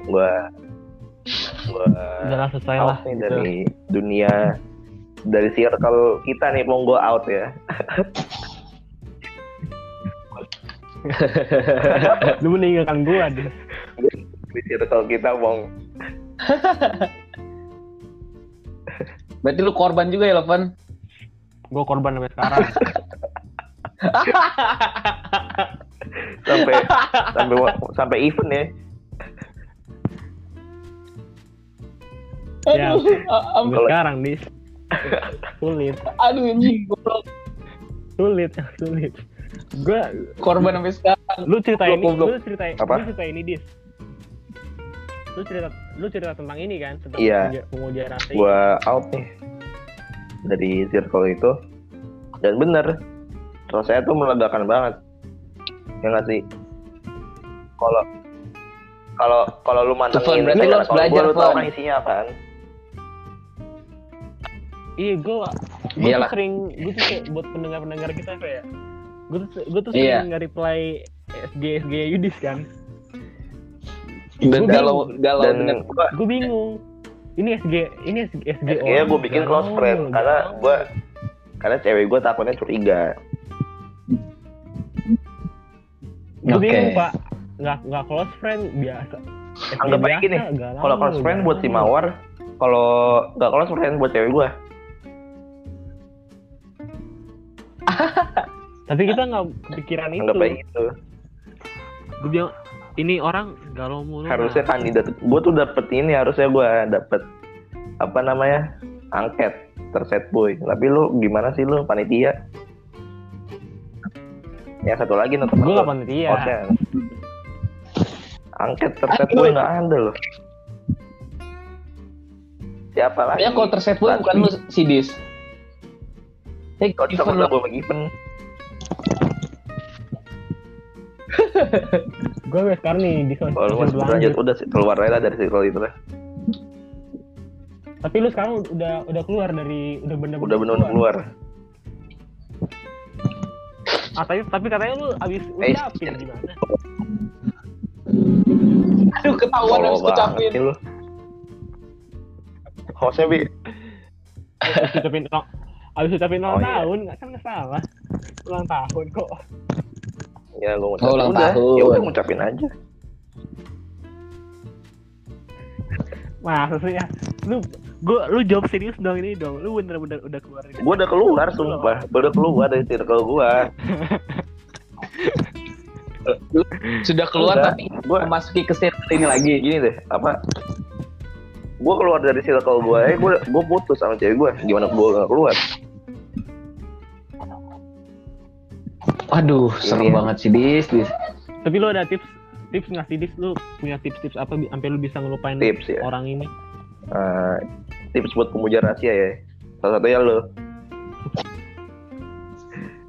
gue gue Udahlah selesai lah. nih gitu. dari dunia dari circle kita nih mau gue out ya Lu meninggalkan gua deh. di circle kita mau Berarti lu korban juga ya, Lovan? Gua korban sampai sekarang. sampai sampai sampai event ya Ya. Aduh, a- Sampai am- sekarang, Dis. Sulit, aduh anjing, goblok. sulit, sulit. Gua korban sampai sekarang. lu cerita ini, lu cerita Apa? lu cerita ini, Dis. Lu cerita lu cerita tentang ini kan, tentang Iya. pengujian rasa ini. gue out nih dari circle itu dan bener rasanya tuh meledakan banget ya nggak sih kalau kalau kalau lu mantengin berarti lu harus kalau gua, belajar, lu tau Fon. kan isinya kan Iya, gua gua tuh sering gua tuh kayak buat pendengar-pendengar kita kayak gua tuh gua tuh Iya. sering nge-reply SG SG Yudis kan. Dan galau galau dan Gue bingung. Ini SG, ini SG, SG Kayaknya gue bikin close friend karena gue karena cewek gue takutnya curiga Gue Oke. bingung pak, nggak nggak close friend biasa. Anggap aja biasa, gini, kalau close friend buat si mawar kalau nggak close friend buat cewek gue Tapi kita nggak kepikiran itu. anggap aja gitu Gue bilang ini orang galau mulu. harusnya Nah, kandidat gue tuh dapet ini harusnya gue dapet apa namanya angket terset boy tapi lu gimana sih lu panitia ya satu lagi nonton Gue nggak panitia. Oke. angket terset boy nggak ada loh. Siapa lagi? Ya kalau terset boy bukan lu si Dis. Eh, kalau Given sama gue sama Given Gue gue sekarang nih di kalau lu masih berlanjut. udah sih, keluar aja lah dari circle itu lah Tapi lu sekarang udah udah keluar dari udah bener-bener udah benar keluar Ah, tapi tapi katanya lu abis Eh, ucapin iya. gimana? Aduh ketahuan harus banget ucapin. lu hostnya bi Abis ucapin ulang, abis ucapin ulang Oh, iya. tahun nggak kan salah. Ulang tahun kok. ya gue ngucapin Oh, ulang udah tahun. ya udah ngucapin aja Masa sih ya? Lu gua lu jawab serius dong ini dong. Lu bener-bener udah keluar gue udah keluar sumpah gue udah keluar dari circle gue Sudah keluar Udah. tapi gue memasuki ke circle ini lagi. gini deh apa gue keluar dari circle gue eh gue gue putus sama cewek gue gimana gue gak keluar Waduh, serem Iya. banget sih Dis, Dis. Tapi lu ada tips tips ngasih tips lu punya tips-tips apa sampai lu bisa ngelupain tips ya orang ini? Eh, tips buat pemuja rahasia ya salah satunya lo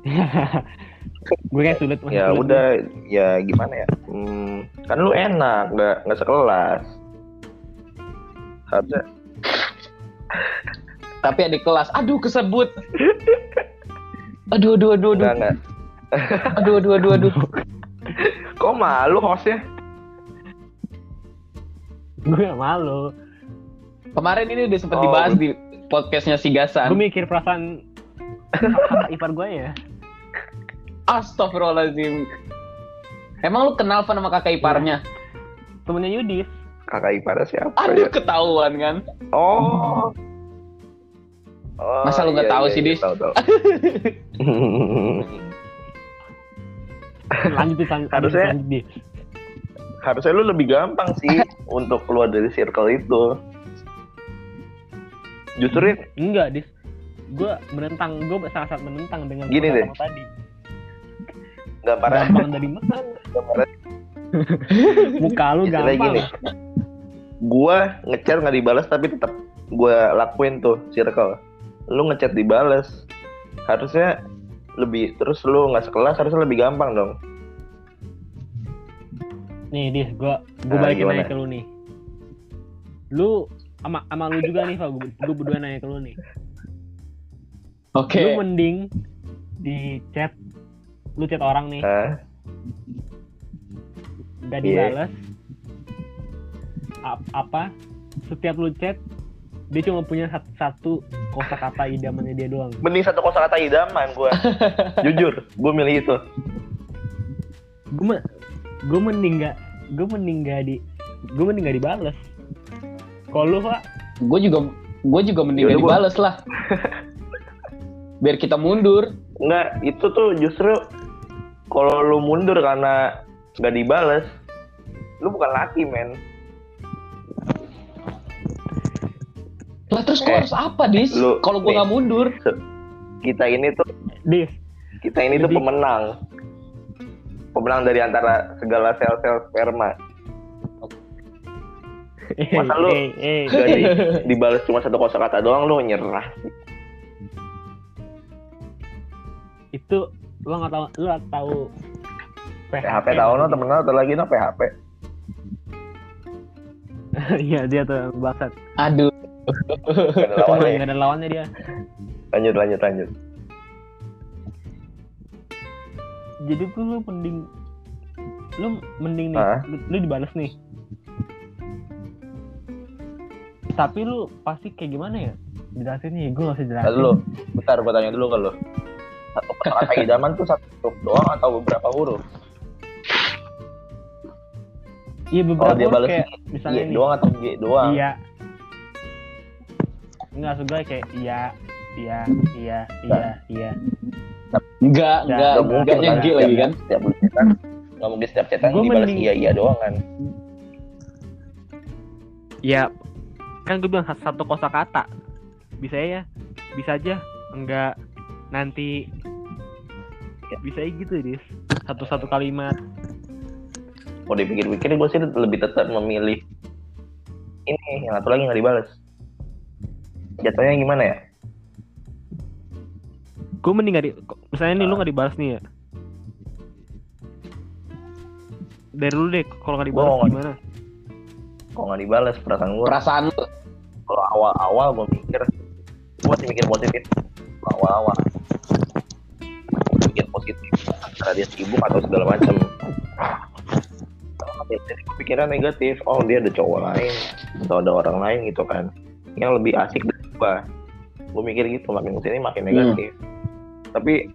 gue kayak sulit ya sulit. udah ya gimana ya hmm, kan lu enak nggak nggak sekelas harusnya Tapi adik kelas, aduh kesebut. Aduh, aduh, aduh, aduh, nggak nggak aduh, aduh, aduh, aduh. kok malu hostnya gue malu. Kemarin ini udah sempat Oh. dibahas di podcastnya si Gue Gasan. mikir perasaan ipar gue ya. Astagfirullahaladzim. Emang lu kenal Van sama kakak iparnya? temennya Yudis Kakak iparnya siapa Aduh ya? ketahuan kan. Oh. Oh, Masa lu nggak iya, tahu iya, sih, iya, Dis? Tahu, tahu. lanjut lanjut, Harusnya- lanjut. Harusnya lu lebih gampang sih untuk keluar dari circle itu. Justru ya, enggak Dis gue menentang gue sangat sangat menentang dengan Gini deh. tadi gambaran gampang dari mana gambaran muka lu istilahnya gampang gini. Gua ngechat nggak dibalas tapi tetap gua lakuin tuh circle. Lu ngechat dibales. Harusnya lebih terus lu nggak sekelas harusnya lebih gampang dong. nih Dis gue gue Nah, balikin nanya ke lu nih lu sama sama lu juga nih Pak gue berdua nanya ke lu nih Oke. lu mending di chat lu chat orang nih Hah? gak dibales Ap- apa setiap lu chat dia cuma punya satu, satu kosakata idamannya dia doang Mending satu kosakata idaman gua. Jujur, gua milih itu. gue me, gue mending gak gue mending gak di gue mending gak dibales kalau lu pak Gue juga gue juga mending Yaudah, gak gua- dibales lah. Biar kita mundur. Enggak, itu tuh justru kalau lu mundur karena nggak dibales, lu bukan laki, men. Lah terus gue Eh, harus apa, Dis? Kalau gue nggak mundur. Kita ini tuh dis kita ini tuh Jadi- pemenang. Pemenang dari antara segala sel-sel sperma. Masa lu- eh, eh, Gak di, dibales cuma satu kosakata doang lu nyerah. itu lu nggak tahu lu nggak tahu PHP tahu no temen lo atau lagi no PHP. iya dia tuh bangsat Aduh. Gak ada lawannya. nggak ada lawannya dia Lanjut lanjut lanjut. jadi tuh lu mending lu mending nih Hah? lu, lu dibales nih tapi lu pasti kayak gimana ya jelasin nih gue gak usah Tadi jelasin dulu, bentar gue tanya dulu ke lu. Satu kata idaman tuh satu huruf doang atau beberapa huruf? iya beberapa Oh, dia huruf kayak misalnya nih doang atau G doang? iya nggak suka kayak iya iya iya iya iya Enggak, Ya, enggak, Nggak mungkin enggaknya kan, G setiap- lagi kan. Setiap lu chatan, nggak mungkin setiap chatan Gua dibalas iya iya doang kan? ya kan gue bilang satu kosakata bisa ya? Bisa aja. Enggak. Nanti. Bisa aja gitu dis. Satu satu kalimat. Kalau dipikir-pikir gue sih lebih tetap memilih ini. Yang satu lagi nggak dibalas. Jatuhnya gimana ya? gue mending gak di misalnya nih lu nggak dibalas nih ya? Dari lu deh kalau nggak dibalas Gua gimana Kalau nggak dibalas perasaan gue. Perasaan. Kalau awal-awal gue mikir, gue masih mikir positif. Awal-awal. Mikir positif. Karena dia sibuk atau segala macam. Jadi pikiran negatif. Oh dia ada cowok lain atau ada orang lain gitu kan. Yang lebih asik dari gue. Gue mikir gitu makin ke sini makin negatif. Tapi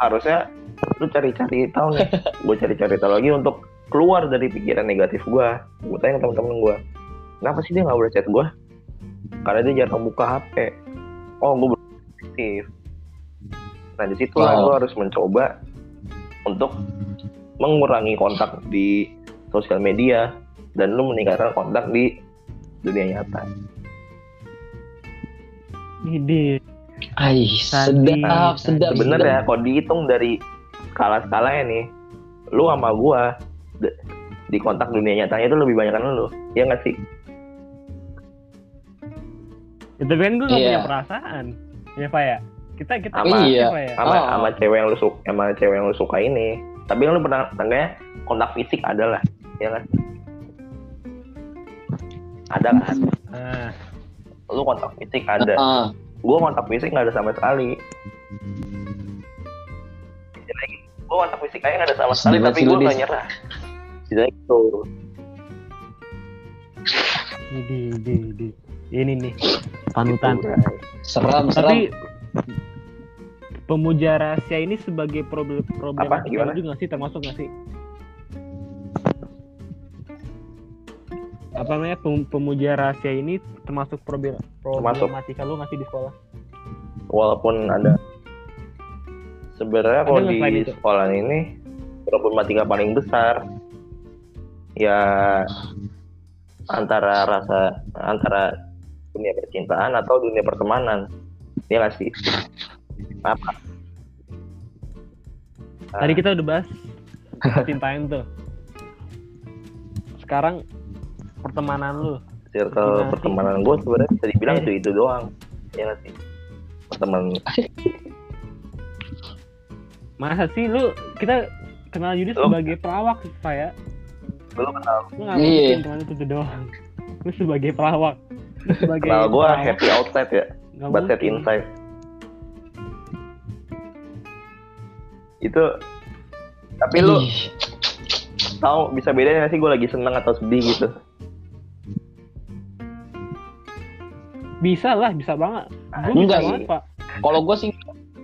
harusnya lu cari-cari tahu nih. gue cari-cari tahu lagi untuk keluar dari pikiran negatif gue. Gue tanya ke temen-temen gue. Kenapa sih dia nggak boleh chat gue? Karena dia jarang buka HP. Oh, gue positif. Nah, di situ gue harus mencoba untuk mengurangi kontak di sosial media dan lu meningkatkan kontak di dunia nyata. Ai, Tadi- sedap, sedap. Sebenarnya kalau dihitung dari skala-skalanya nih, lu sama gua di kontak dunia nyatanya itu lebih banyak kan lu. Iya nggak sih? ya, tapi kan gue gak Iya. punya perasaan ya pak ya kita kita Sama- Iya. Ya Sama Oh. sama cewek yang lu suka, sama cewek yang lu suka ini. Tapi kan lu pernah tandanya kontak fisik ada lah, ya kan? Ada kan? nah, Lu kontak fisik ada. Ah, Gua kontak fisik nggak ada sama sekali. Gue kontak fisik kayaknya nggak ada sama sekali, tapi gue nggak nyerah. Jadi gitu. ide ide ide ini nih. Panutan. Seram, seram. tapi pemuja rahasia ini sebagai problem problematika Gimana? lu juga sih? Termasuk nggak sih? Apa namanya? Pem- pemuja rahasia ini termasuk problem problematika lu nggak sih di sekolah? Walaupun ada. Sebenarnya kalau di itu? sekolah ini problematika paling besar ya antara rasa antara dunia percintaan atau dunia pertemanan. Ya nggak sih? Apa? Tadi kita udah bahas percintaan tuh. Sekarang pertemanan lu. Circle Gimana pertemanan gue sebenarnya bisa dibilang Eh. itu itu doang. Ya nggak sih? Pertemanan. Masa sih lu kita kenal Yudi sebagai pelawak saya lu kenal Iya. mungkin teman itu doang. Lu sebagai pelawak lu sebagai kenal gue pelawak, happy outside ya. But sad mungkin. inside. Itu tapi lu tahu bisa bedanya sih gue lagi seneng atau sedih gitu? Bisa lah bisa banget. Gue bisa Enggak, banget iya. pak. Kalau gue sih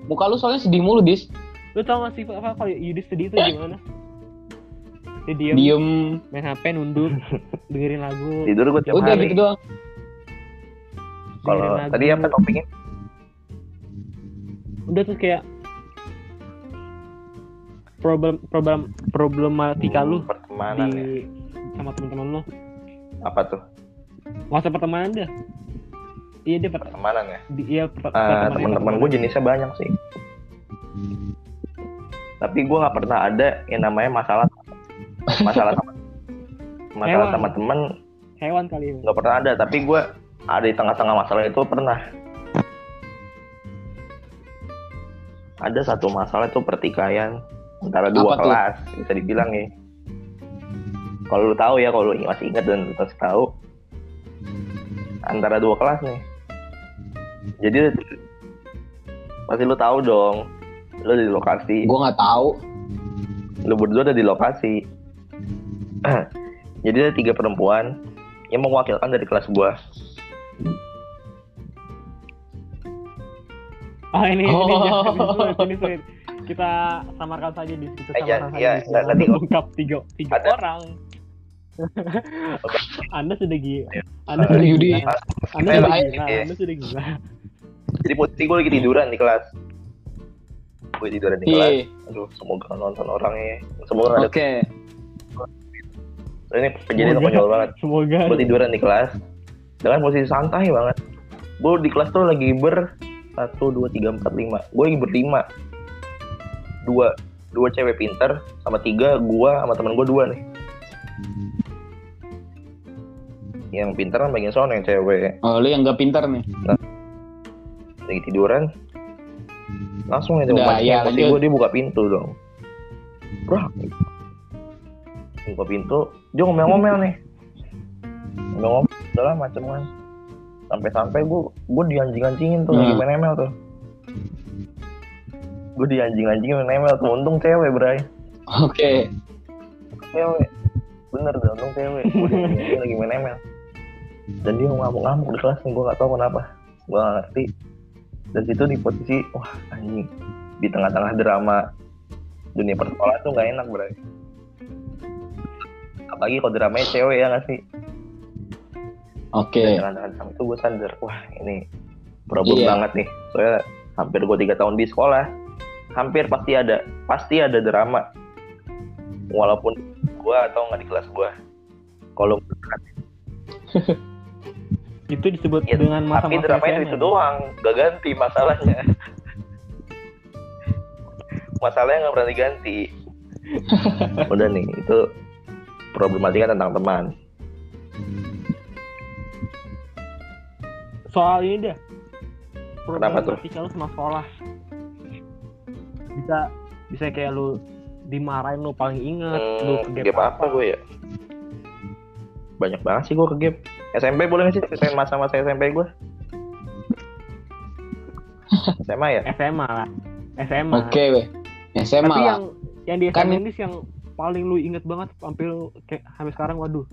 muka lu soalnya sedih mulu dis. Lu tau gak sih Pak, apa kalau Yudi sedih itu gimana dia diem, diem. main HP nunduk dengerin lagu tidur gue tiap udah hari. gitu doang. Kalau tadi apa topiknya? Udah tuh kayak problem problem problematika lu pertemanan ya. di sama teman-teman lu. Apa tuh? Nggak usah pertemanan dah iya dia per, pertemanan ya? di, iya per, Ah, teman-teman gue jenisnya banyak sih. Tapi gue nggak pernah ada yang namanya masalah masalah sama masalah Hewan. sama temen hewan kali ini. nggak pernah ada tapi gue ada di tengah-tengah masalah itu pernah. Ada satu masalah itu pertikaian antara dua Apa tuh? kelas bisa dibilang ya. Kalau lu tahu ya kalau lu masih ingat dan lu masih tahu antara dua kelas nih. Jadi pasti lu tahu dong lu di lokasi. Gue nggak tahu. Lu berdua ada di lokasi jadi ada tiga perempuan yang mewakilkan dari kelas gua. Oh ini ini, Oh. ini, sulit, ini sulit. kita samarkan saja di situ Eh, samarkan iya, saja iya, situ. tadi- Ungkap tiga tiga Ada- orang. Anda sudah gila anda sudah Yudi. gila. Anda sudah gila ya. anda sudah gila. Jadi posisi gua lagi tiduran di kelas. Gue tiduran di kelas. Iya aduh semoga nonton orangnya. Semoga ada oke ini kejadian konyol banget. semoga gue tiduran di kelas. Dengan posisi santai banget. Gue di kelas tuh lagi ber satu dua tiga empat lima. Gue lagi berlima. Dua dua cewek pinter sama tiga gue sama temen gue dua nih. Yang pinter kan bagian sono yang cewek. Oh lu yang gak pintar nih? Lagi tiduran. Langsung aja Udah, mancing ya, posisi gue dia buka pintu dong. Bro. Buka pintu dia ngomel-ngomel nih. Ngomel-ngomel udahlah macem kan. Sampai-sampai gue gue dianjing-anjingin tuh lagi Hmm. main ML tuh. Gue dianjing-anjingin main ML tuh untung cewek bray. Oke. Cewek. Bener deh untung cewek. Dianjing-anjingin lagi main ML dan dia ngamuk-ngamuk di kelas gue gak tahu kenapa. Gue gak ngerti. Dan situ di posisi wah anjing. Di tengah-tengah drama dunia persekolahan tuh gak enak bray apalagi kalau dramanya cewek ya gak sih? Oke. Dan dengan sama itu gue sadar wah ini problem Iya. banget nih. Soalnya hampir gue tiga tahun di sekolah hampir pasti ada pasti ada drama. Walaupun gue atau nggak di kelas gue kalau itu disebut Iya, dengan tapi masa-masa dramanya SMA. itu doang. Gak ganti masalahnya. Masalahnya nggak pernah diganti udah nih itu problematika tentang teman. Soal ini dah Kenapa tuh? lu sama sekolah. Bisa bisa kayak lu dimarahin lu paling inget lu hmm, ke game apa gue ya? Banyak banget sih gue ke game SMP boleh nggak sih? Ceritain masa-masa SMP gue SMA ya? SMA lah. SMA oke weh SMA tapi lah. yang yang di Kan- SMA ini yang paling lu inget banget sampai lu kayak sampai sekarang waduh.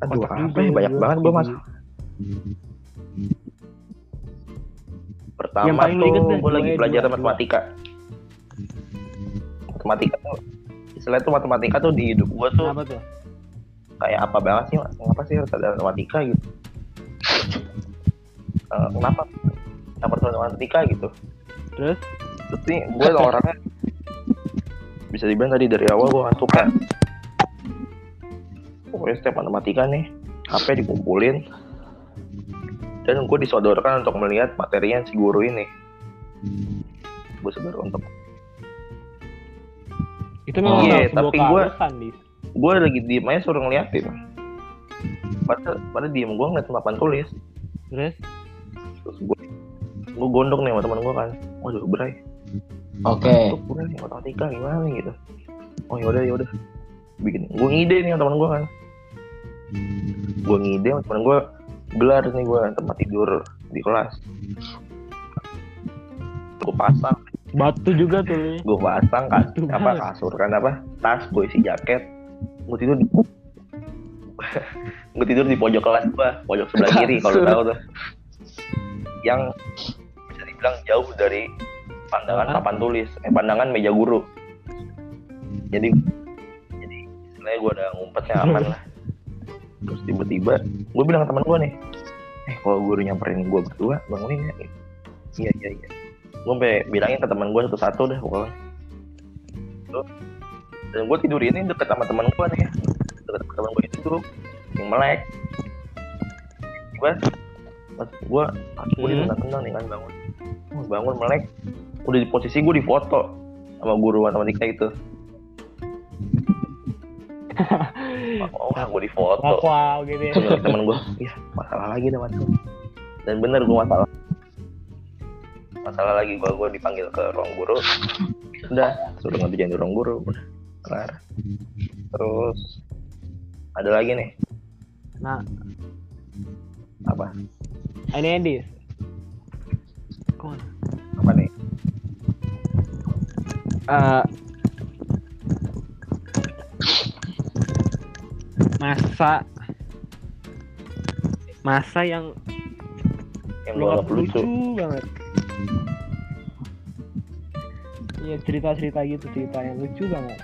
Aduh apa ya banyak banget gue mas. Yang pertama paling lu inget tuh deh, gue lagi dua ya, pelajaran dua, matematika. Matematika tuh istilahnya tuh matematika tuh di hidup gue tuh Kenapa tuh? kayak apa banget sih Mas? kenapa sih harus ada matematika gitu? Eh, kenapa? Kenapa harus ada matematika gitu? Terus? terus nih gue orangnya bisa dibilang tadi dari awal gue kan suka pokoknya setiap matematika nih HP dikumpulin. Dan gue disodorkan untuk melihat materinya si guru ini. Gue sadar untuk. Itu memang Iya, tapi Dis. gue lagi diem aja suruh ngeliatin. Pada pada diem gue ngeliat papan tulis. Terus? terus gue gue gondok nih sama teman gue kan. Waduh berai Oke. tuh berai nih matematika gimana nih gitu. Oh yaudah yaudah bikin gue ngide nih sama teman gue kan. Gue ngide sama teman gue gelar nih gue tempat tidur di kelas. Gue pasang. Batu juga tuh. Gue pasang kan apa banget. kasur kan apa tas gue isi jaket. Gue tidur di gue tidur di pojok kelas gue pojok sebelah kiri kalau tahu tuh. Yang bisa dibilang jauh dari pandangan Apa? papan tulis. Eh pandangan meja guru. Jadi jadi istilahnya gue udah ngumpetnya aman lah. Terus tiba-tiba gue bilang ke teman gue nih eh kalau guru nyamperin gue berdua bangunin ya. Iya iya iya. Gue sampai bilangin ke teman gue satu-satu deh pokoknya. Tuh. dan gue tidur ini deket sama teman gue nih deket sama teman gue itu tuh yang melek. Gue pas gue aku Hmm. tenang nih kan bangun. Bangun melek udah di posisi gue di foto sama guru matematika itu oh gue di foto Wow gitu ya. Terus temen gue, iya masalah lagi dah mas. Dan bener gue masalah. Masalah lagi gue gue dipanggil ke ruang guru. Udah, suruh ngerjain di ruang guru. Udah, kelar. Terus ada lagi nih Nah, apa? ini Dis. Kok eh masa masa yang Yang lu gue anggap anggap lucu. banget iya cerita-cerita gitu cerita yang lucu banget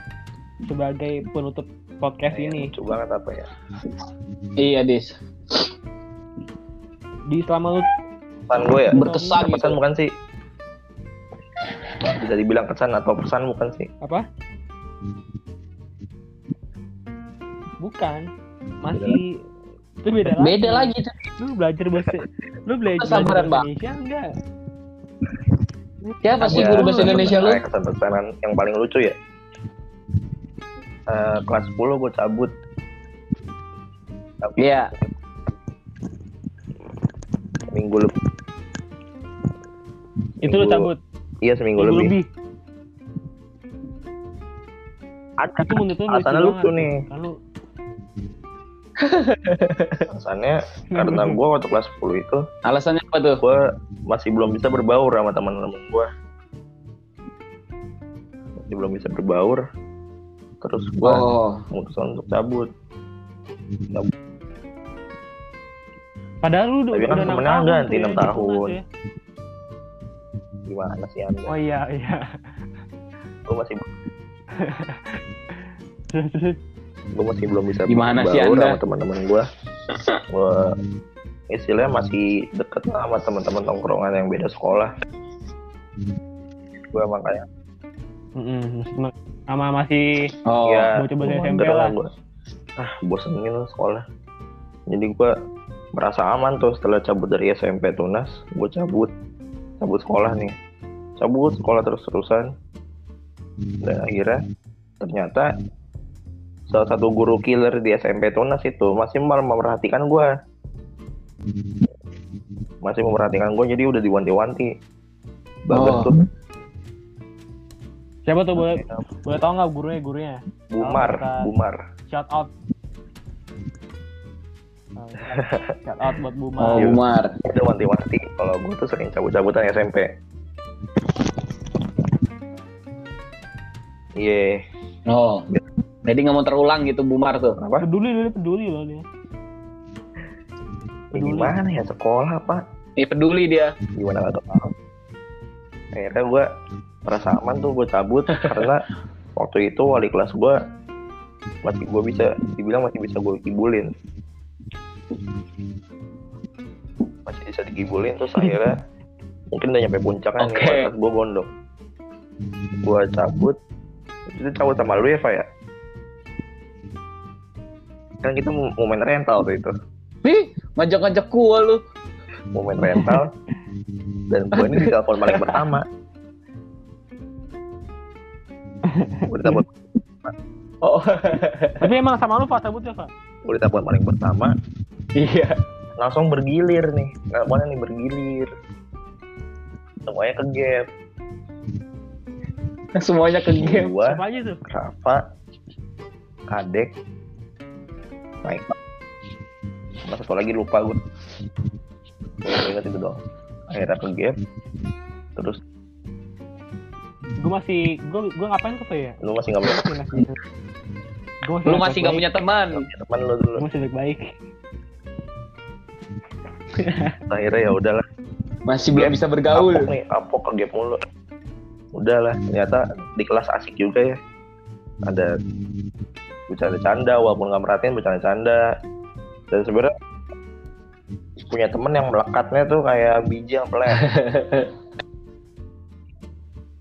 sebagai penutup podcast Yang ini Lucu banget apa ya? Iya, Dis. di selama lu Pesan gue ya? Berkesan gitu. Bukan sih? Bisa dibilang kesan atau pesan bukan sih? apa bukan masih itu beda lagi Beda lagi tuh. lu belajar bahasa lu belajar bahasa Bang. Indonesia enggak Siapa sih Ya, guru bahasa Indonesia lu? Kesan-pesanan yang paling lucu ya? Eh, kelas 10 gue cabut. Iya. Minggu lebih. itu lu cabut Iya seminggu minggu lebih. lebih Ada itu menurut lu lucu alasannya lucu nih. Lu Alasannya karena gue waktu kelas 10 itu Alasannya apa tuh? gue masih belum bisa berbaur sama teman-teman gue. Masih belum bisa berbaur. Terus gue Oh, memutuskan untuk cabut. padahal lu udah Tapi kan udah enam temennya tahun ganti, tuh ya, enam di tahun. Tunas ya. Gimana sih anda? oh iya iya Gue masih gue masih belum bisa Gimana sih Anda? sama teman-teman gue. Gue istilahnya masih deket lah sama teman-teman tongkrongan yang beda sekolah. Gue makanya seneng. sama masih oh. ya gua SMP lah. gua. ah bosenin lah sekolah jadi gue merasa aman tuh setelah cabut dari SMP tunas gue cabut cabut sekolah nih. Cabut sekolah terus terusan dan akhirnya ternyata salah satu guru killer di SMP tunas itu masih mal memperhatikan gue masih memperhatikan gue jadi udah diwanti-wanti. Bagus Oh. tuh. Siapa tuh boleh boleh tau nggak gurunya gurunya? Bumar Bumar. Shout out shout out buat Buma Oh, Iya. Umar. udah wanti-wanti kalau gue tuh sering cabut-cabutan SMP iya Oh. Jadi nggak mau terulang gitu Bumar tuh. apa peduli dia peduli loh dia ya, peduli. gimana ya sekolah pak Ini peduli dia. gimana gak tahu akhirnya gue merasa aman tuh gue cabut karena waktu itu wali kelas gue masih gue bisa dibilang masih bisa gue kibulin masih bisa dikibulin terus akhirnya mungkin udah nyampe puncaknya nih Oke. wali kelas gue gondok gue cabut itu cabut sama lu ya Pak ya kan kita mau mau main rental tuh itu Ih, ngajak-ngajak gua lu. mau main rental dan gue ini ditelepon paling pertama gue ditelepon Oh. Tapi emang sama lu Pak cabutnya Pak. gue ditelepon paling pertama iya. langsung bergilir nih teleponnya nih bergilir semuanya ke gap Semuanya ke game. gua Siapa aja tuh? Rafa Kadek naik sama satu lagi lupa gue gue inget itu doang akhirnya ke gap terus Gue masih gue gue ngapain tuh ya? lu masih nggak punya Gue masih Gua Lu masih gak baik-baik. punya teman. teman lu dulu Gue masih baik-baik. akhirnya ya udahlah Masih belum bisa bergaul. apok nih apok ke gap mulu udahlah ternyata di kelas asik juga ya ada bercanda-canda walaupun nggak merhatiin bercanda-canda dan sebenarnya punya temen yang melekatnya tuh kayak biji yang pelet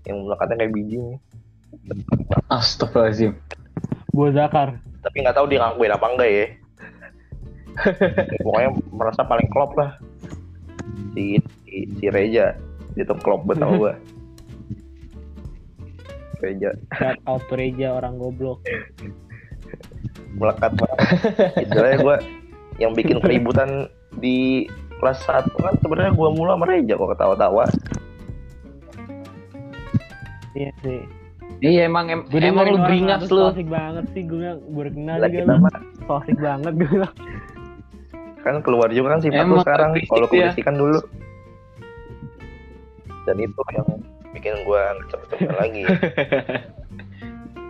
yang melekatnya kayak biji nih. Astagfirullahaladzim. Gue Zakar. tapi nggak tahu dia ngakuin apa enggak ya pokoknya merasa paling klop lah si si, si Reja itu klop sama gua Reja Shout out to Reja orang goblok. melekat banget istilahnya gue yang bikin keributan di kelas 1 kan sebenarnya gue mulu sama Reja kok ketawa-tawa Iya sih. Iya emang em- Gue emang lu beringas lu. Asik banget sih gue bilang baru kenal juga lu. mah So asik banget gue bilang. Kan keluar juga kan sifat lu Emang sekarang kalau ya. keberisikan dulu dan itu yang bikin gue cepet-cepet lagi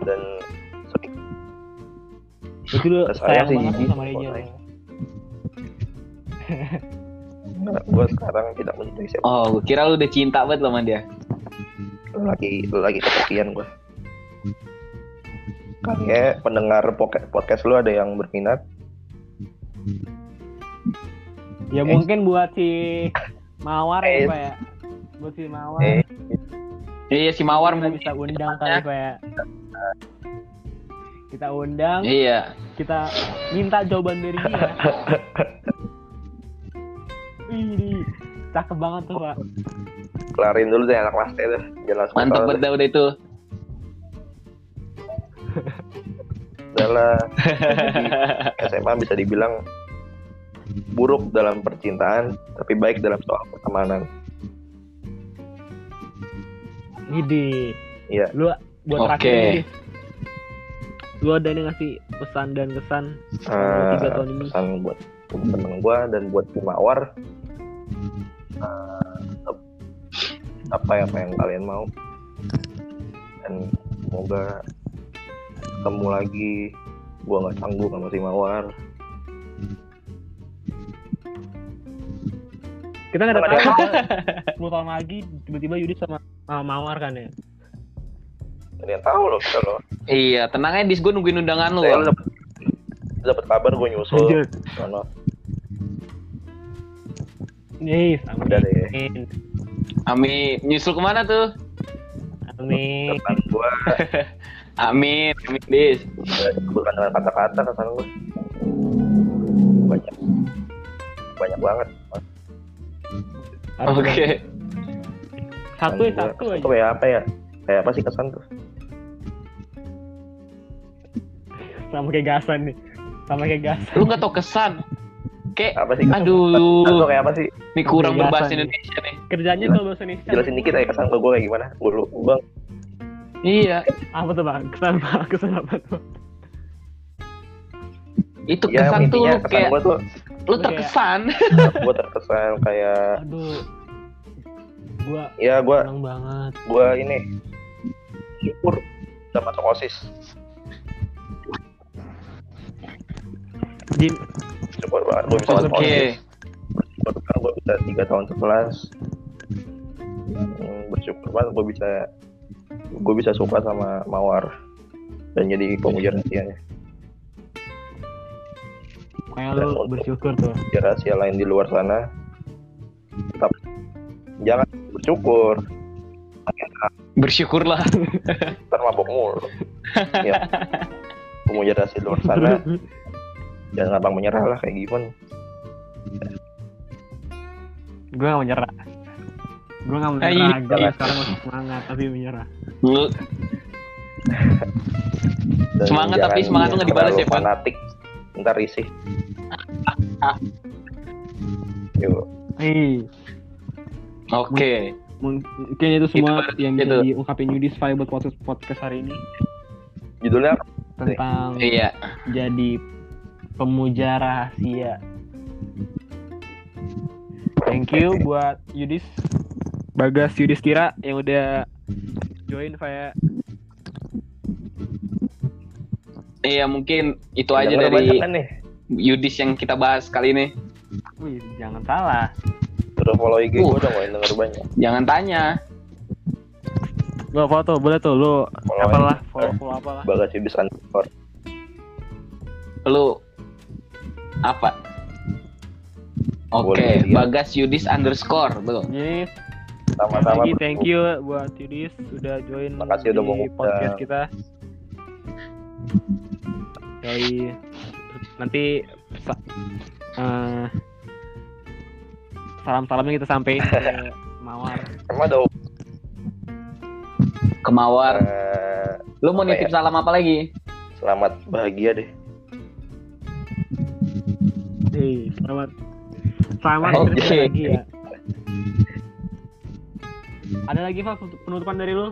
dan Itu lu Terus saya sayang sih banget jijik sama Reja. sama gue sekarang tidak mencintai siapa Oh, gua kira lu udah cinta banget sama dia. lagi lagi kesepian gue Kayaknya pendengar podcast lu ada yang berminat Ya mungkin buat si Mawar ya Eh. Pak ya. Buat si Mawar. Eh. Iya si Mawar kita bisa undang kali Pak ya. Kita undang, Iya. kita minta jawaban dari dia. Ini cakep banget tuh Pak. kelarin dulu deh anak kelas Mantep tahu banget dah udah itu. adalah SMA bisa dibilang buruk dalam percintaan tapi baik dalam soal pertemanan Gidi. Iya. Lu buat Oke. terakhir ini. Lu ada nih ngasih pesan dan kesan selama tiga Eh, tahun ini. pesan buat temen gue dan buat tim Mawar eh, apa apa yang kalian mau dan semoga ketemu lagi gue nggak sanggup sama si Mawar Kita nggak ada tahu. 10 tahun lagi tiba-tiba Yudi sama sama Mawar kan ya. ada yang tahu loh kita loh Iya, tenang aja dis gue nungguin undangan lu. saya Bang. dapet dapet kabar gue nyusul Anjir. sono Udah deh. Amin. Amin. Nyusul ke mana tuh? Amin. kesan gue Amin. Amin dis. bukan dengan kata-kata kesan gue banyak banyak banget Harus Oke. Satu ya, satu aja. kayak apa ya kayak apa sih kesan tuh Sama kayak gasan nih. Sama kayak gasan. Lu nggak tau kesan? Kayak apa sih kesan aduh, Kesan tuh kayak apa sih ini kurang berbahasa. Indonesia nih. Kerjanya kalau bahasa Indonesia. jelasin dikit aja kesan gue gue kayak gimana gue lu bang Iya, Apa tuh bang? Kesan apa? Kesan apa tuh? itu ya kesan tuh intinya lu kesan kayak tuh lu terkesan. gue terkesan kayak Aduh. Gua ya gue seneng banget. gue ini syukur udah masuk osis Jin, syukur banget gue bisa masuk Oke. osis bersyukur gue bisa tiga tahun sekelas Hmm, bersyukur banget gue bisa gue bisa suka sama mawar dan jadi pemuja rahasianya. Kayak lu bersyukur tuh. Pemuja rahasia lain di luar sana tetap jangan bersyukur Bersyukurlah. ntar mabok mulu ya pemuja rahasia di luar sana jangan gampang menyerah lah kayak gimana gue gak menyerah. Gue gak Ah, menyerah. iya. Gue sekarang masih semangat tapi menyerah. Semangat, tapi semangat lu nggak dibalas ya, Pan? fanatik ntar risih Yuk. Oke. mungkin itu semua Itu, yang bisa itu. diungkapin Yudis buat podcast, podcast hari ini judulnya tentang Iya. jadi pemuja rahasia. Thank you buat Yudis Bagas Yudhistira yang udah join via Iya mungkin itu Yang aja dari kan nih Yudis yang kita bahas kali ini. Wih, jangan salah. udah follow IG Uh. gue udah mulai denger banyak Jangan tanya. Lo foto boleh tuh lu Follow apalah follow follow apalah. bagas yudis underscore Lu apa? Oke, lihat. Bagas Yudis underscore, betul. Jadi sama-sama lagi bro. thank you buat Yudis sudah join Makasih udah mau di ngundang. podcast kita. Dari nanti sa- eh, salam-salamnya kita sampein ke Mawar. emang ada Kemawar. eh, Lu mau apa nitip ya? salam apa lagi? selamat bahagia deh Hei, selamat. Selamat lagi ya. Ada lagi Pak penutupan dari lu?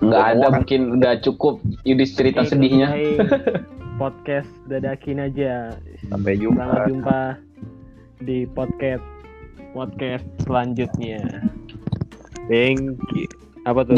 Nggak ada, muak. mungkin udah cukup Yudis cerita Oke, sedihnya. selesai Podcast dadakin aja. sampai jumpa Selamat jumpa di podcast podcast selanjutnya. Thank you. Apa tuh?